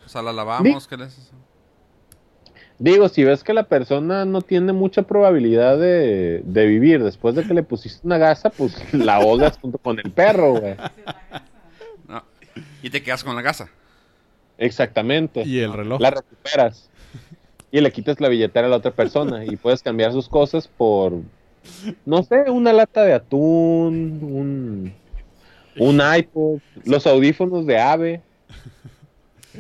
O sea, las lavamos, ¿qué les hacemos? digo si ves que la persona no tiene mucha probabilidad de, de vivir después de que le pusiste una gasa pues [LAUGHS] la ahogas junto con el perro güey No. Y te quedas con la gasa. exactamente y el reloj. la recuperas y le quitas la billetera a la otra persona y puedes cambiar sus cosas por no sé una lata de atún un un iPod los audífonos de ave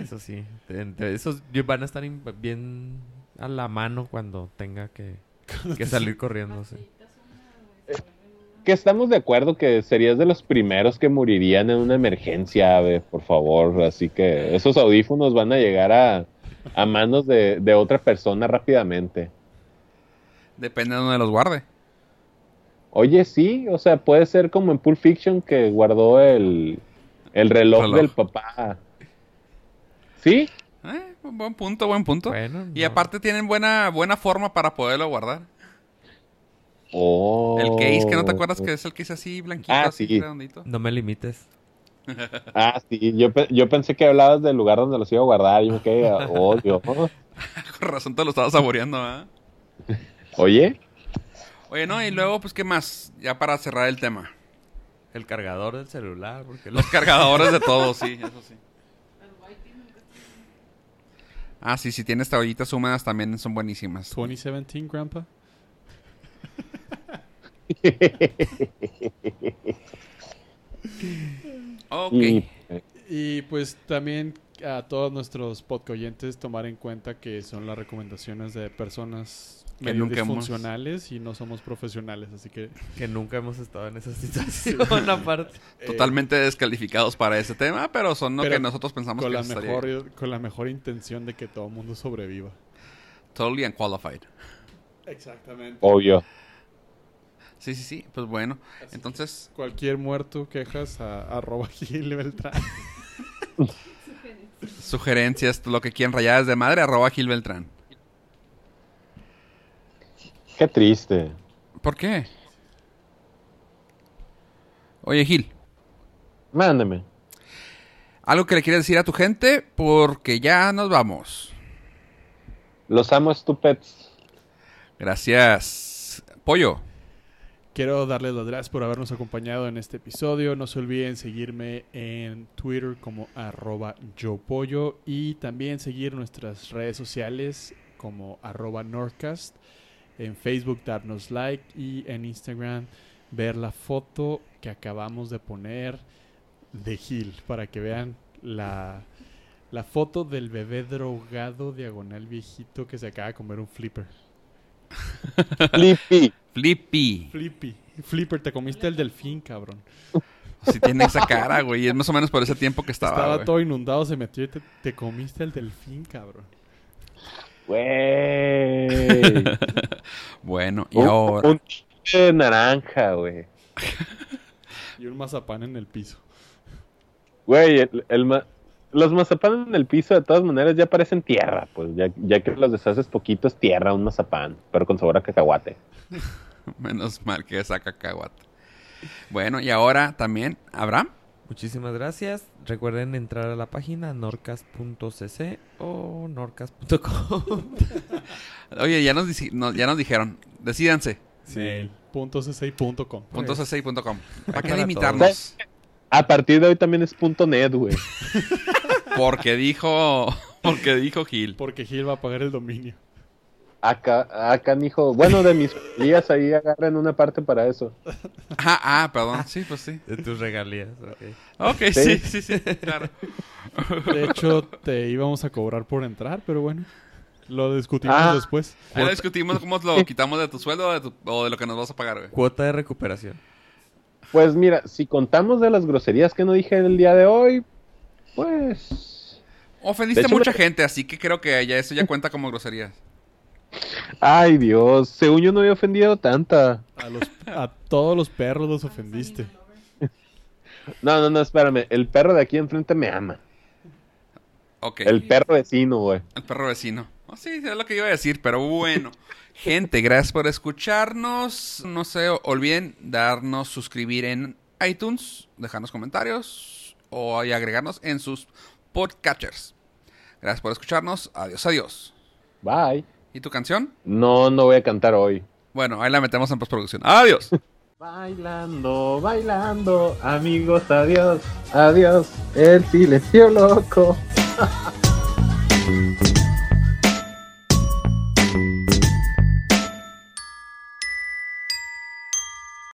Eso sí. Entre esos van a estar bien a la mano cuando tenga que, que salir corriendo. sí. que estamos de acuerdo que serías de los primeros que morirían en una emergencia, Ave, por favor. Así que esos audífonos van a llegar a, a manos de, de otra persona rápidamente. Depende de donde los guarde. Oye, sí, o sea, puede ser como en Pulp Fiction que guardó el, el reloj, Reloj. del papá. ¿Sí? Eh, buen punto, buen punto. Bueno, y no. aparte tienen buena, buena forma para poderlo guardar. Oh. El case, que no te acuerdas que es el case así blanquito, Ah, así sí. redondito. No me limites. Ah, sí, yo, pe- yo pensé que hablabas del lugar donde los iba a guardar. Y me quedé, oh, Dios. [LAUGHS] Con razón te lo estaba saboreando, ¿ah? Oye, Oye, no, y luego, pues, ¿qué más? Ya para cerrar el tema. El cargador del celular, porque Los cargadores de todo, sí, eso sí. Ah, sí, si tienes toallitas húmedas también son buenísimas. 2017, Grandpa. [LAUGHS] Ok. y, Y pues también a todos nuestros podcoyentes tomar en cuenta que son las recomendaciones de personas Que nunca hemos- disfuncionales y no somos profesionales, así que que nunca hemos estado en esa [LAUGHS] situación aparte. eh, Totalmente descalificados para ese tema, pero son lo Pero que nosotros pensamos con que la estaría mejor con la mejor intención de que todo el mundo sobreviva. totally unqualified. Exactamente. obvio. Sí, sí, sí. Pues bueno. Entonces, Cualquier muerto quejas a arroba [LAUGHS] Gil Beltrán. sugerencias, lo que quieran rayadas de madre, arroba Gil Beltrán. Qué triste. ¿Por qué? Oye, Gil, Mándeme. algo que le quieres decir a tu gente porque ya nos vamos. Los amo, estupets. Gracias. Pollo. Quiero darles las gracias por habernos acompañado en este episodio. No se olviden seguirme en Twitter como arroba yopollo y también seguir nuestras redes sociales como arroba Nordcast. En Facebook darnos like y en Instagram ver la foto que acabamos de poner de Gil para que vean la, la foto del bebé drogado diagonal viejito que se acaba de comer un flipper. Flippy. Flippy. Flippy. Flipper, te comiste el delfín, cabrón. Si tiene esa cara, güey. Es más o menos por ese tiempo que estaba. Estaba güey. todo inundado, se metió y te, te comiste el delfín, cabrón. Güey. [LAUGHS] Bueno, y un, ahora. un chiste de naranja, güey. Y un mazapán en el piso. Güey, el, el ma- los mazapanes en el piso de todas maneras ya parecen tierra, pues ya, ya que los deshaces poquito es tierra, un mazapán, pero con sabor a cacahuate. [LAUGHS] [LAUGHS] Menos mal que esa cacahuate. Bueno, y ahora también, Abraham. Muchísimas gracias. Recuerden entrar a la página norcas.cc o norcas.com. [LAUGHS] Oye, ya nos, no- ya nos dijeron. Decídanse. Mail. Punto c6.com. Punto cc.com. ¿Para qué para limitarnos? A partir de hoy también es punto .net, güey. [LAUGHS] Porque dijo. Porque dijo Gil. Porque Gil va a pagar el dominio. Acá, acá, hijo. Bueno, de mis días ahí agarran una parte para eso. Ah, ah, perdón. Sí, pues sí. de tus regalías. ok. Ok, sí, sí, sí. Claro. [LAUGHS] De hecho, te íbamos a cobrar por entrar, pero bueno. Lo discutimos Ah. después. Ahí lo discutimos cómo lo [LAUGHS] quitamos de tu sueldo o de, tu- o de lo que nos vas a pagar, güey. Cuota de recuperación. Pues mira, si contamos de las groserías que no dije el día de hoy, pues... Ofendiste hecho, mucha me- gente, así que creo que ya eso ya cuenta como groserías. Ay, Dios, según yo no había ofendido tanta. A, los, a todos los perros los ofendiste. [LAUGHS] No, no, no, espérame. El perro de aquí enfrente me ama. Ok. El perro vecino, güey. El perro vecino. Oh, sí, es lo que iba a decir, pero bueno. [LAUGHS] Gente, gracias por escucharnos. No se olviden darnos suscribir en iTunes, dejarnos comentarios o y agregarnos en sus podcatchers. Gracias por escucharnos. Adiós, adiós. Bye. ¿Y tu canción? No, no voy a cantar hoy. Bueno, ahí la metemos en postproducción. Adiós. [LAUGHS] Bailando, bailando, amigos, adiós, adiós, el silencio loco. [LAUGHS]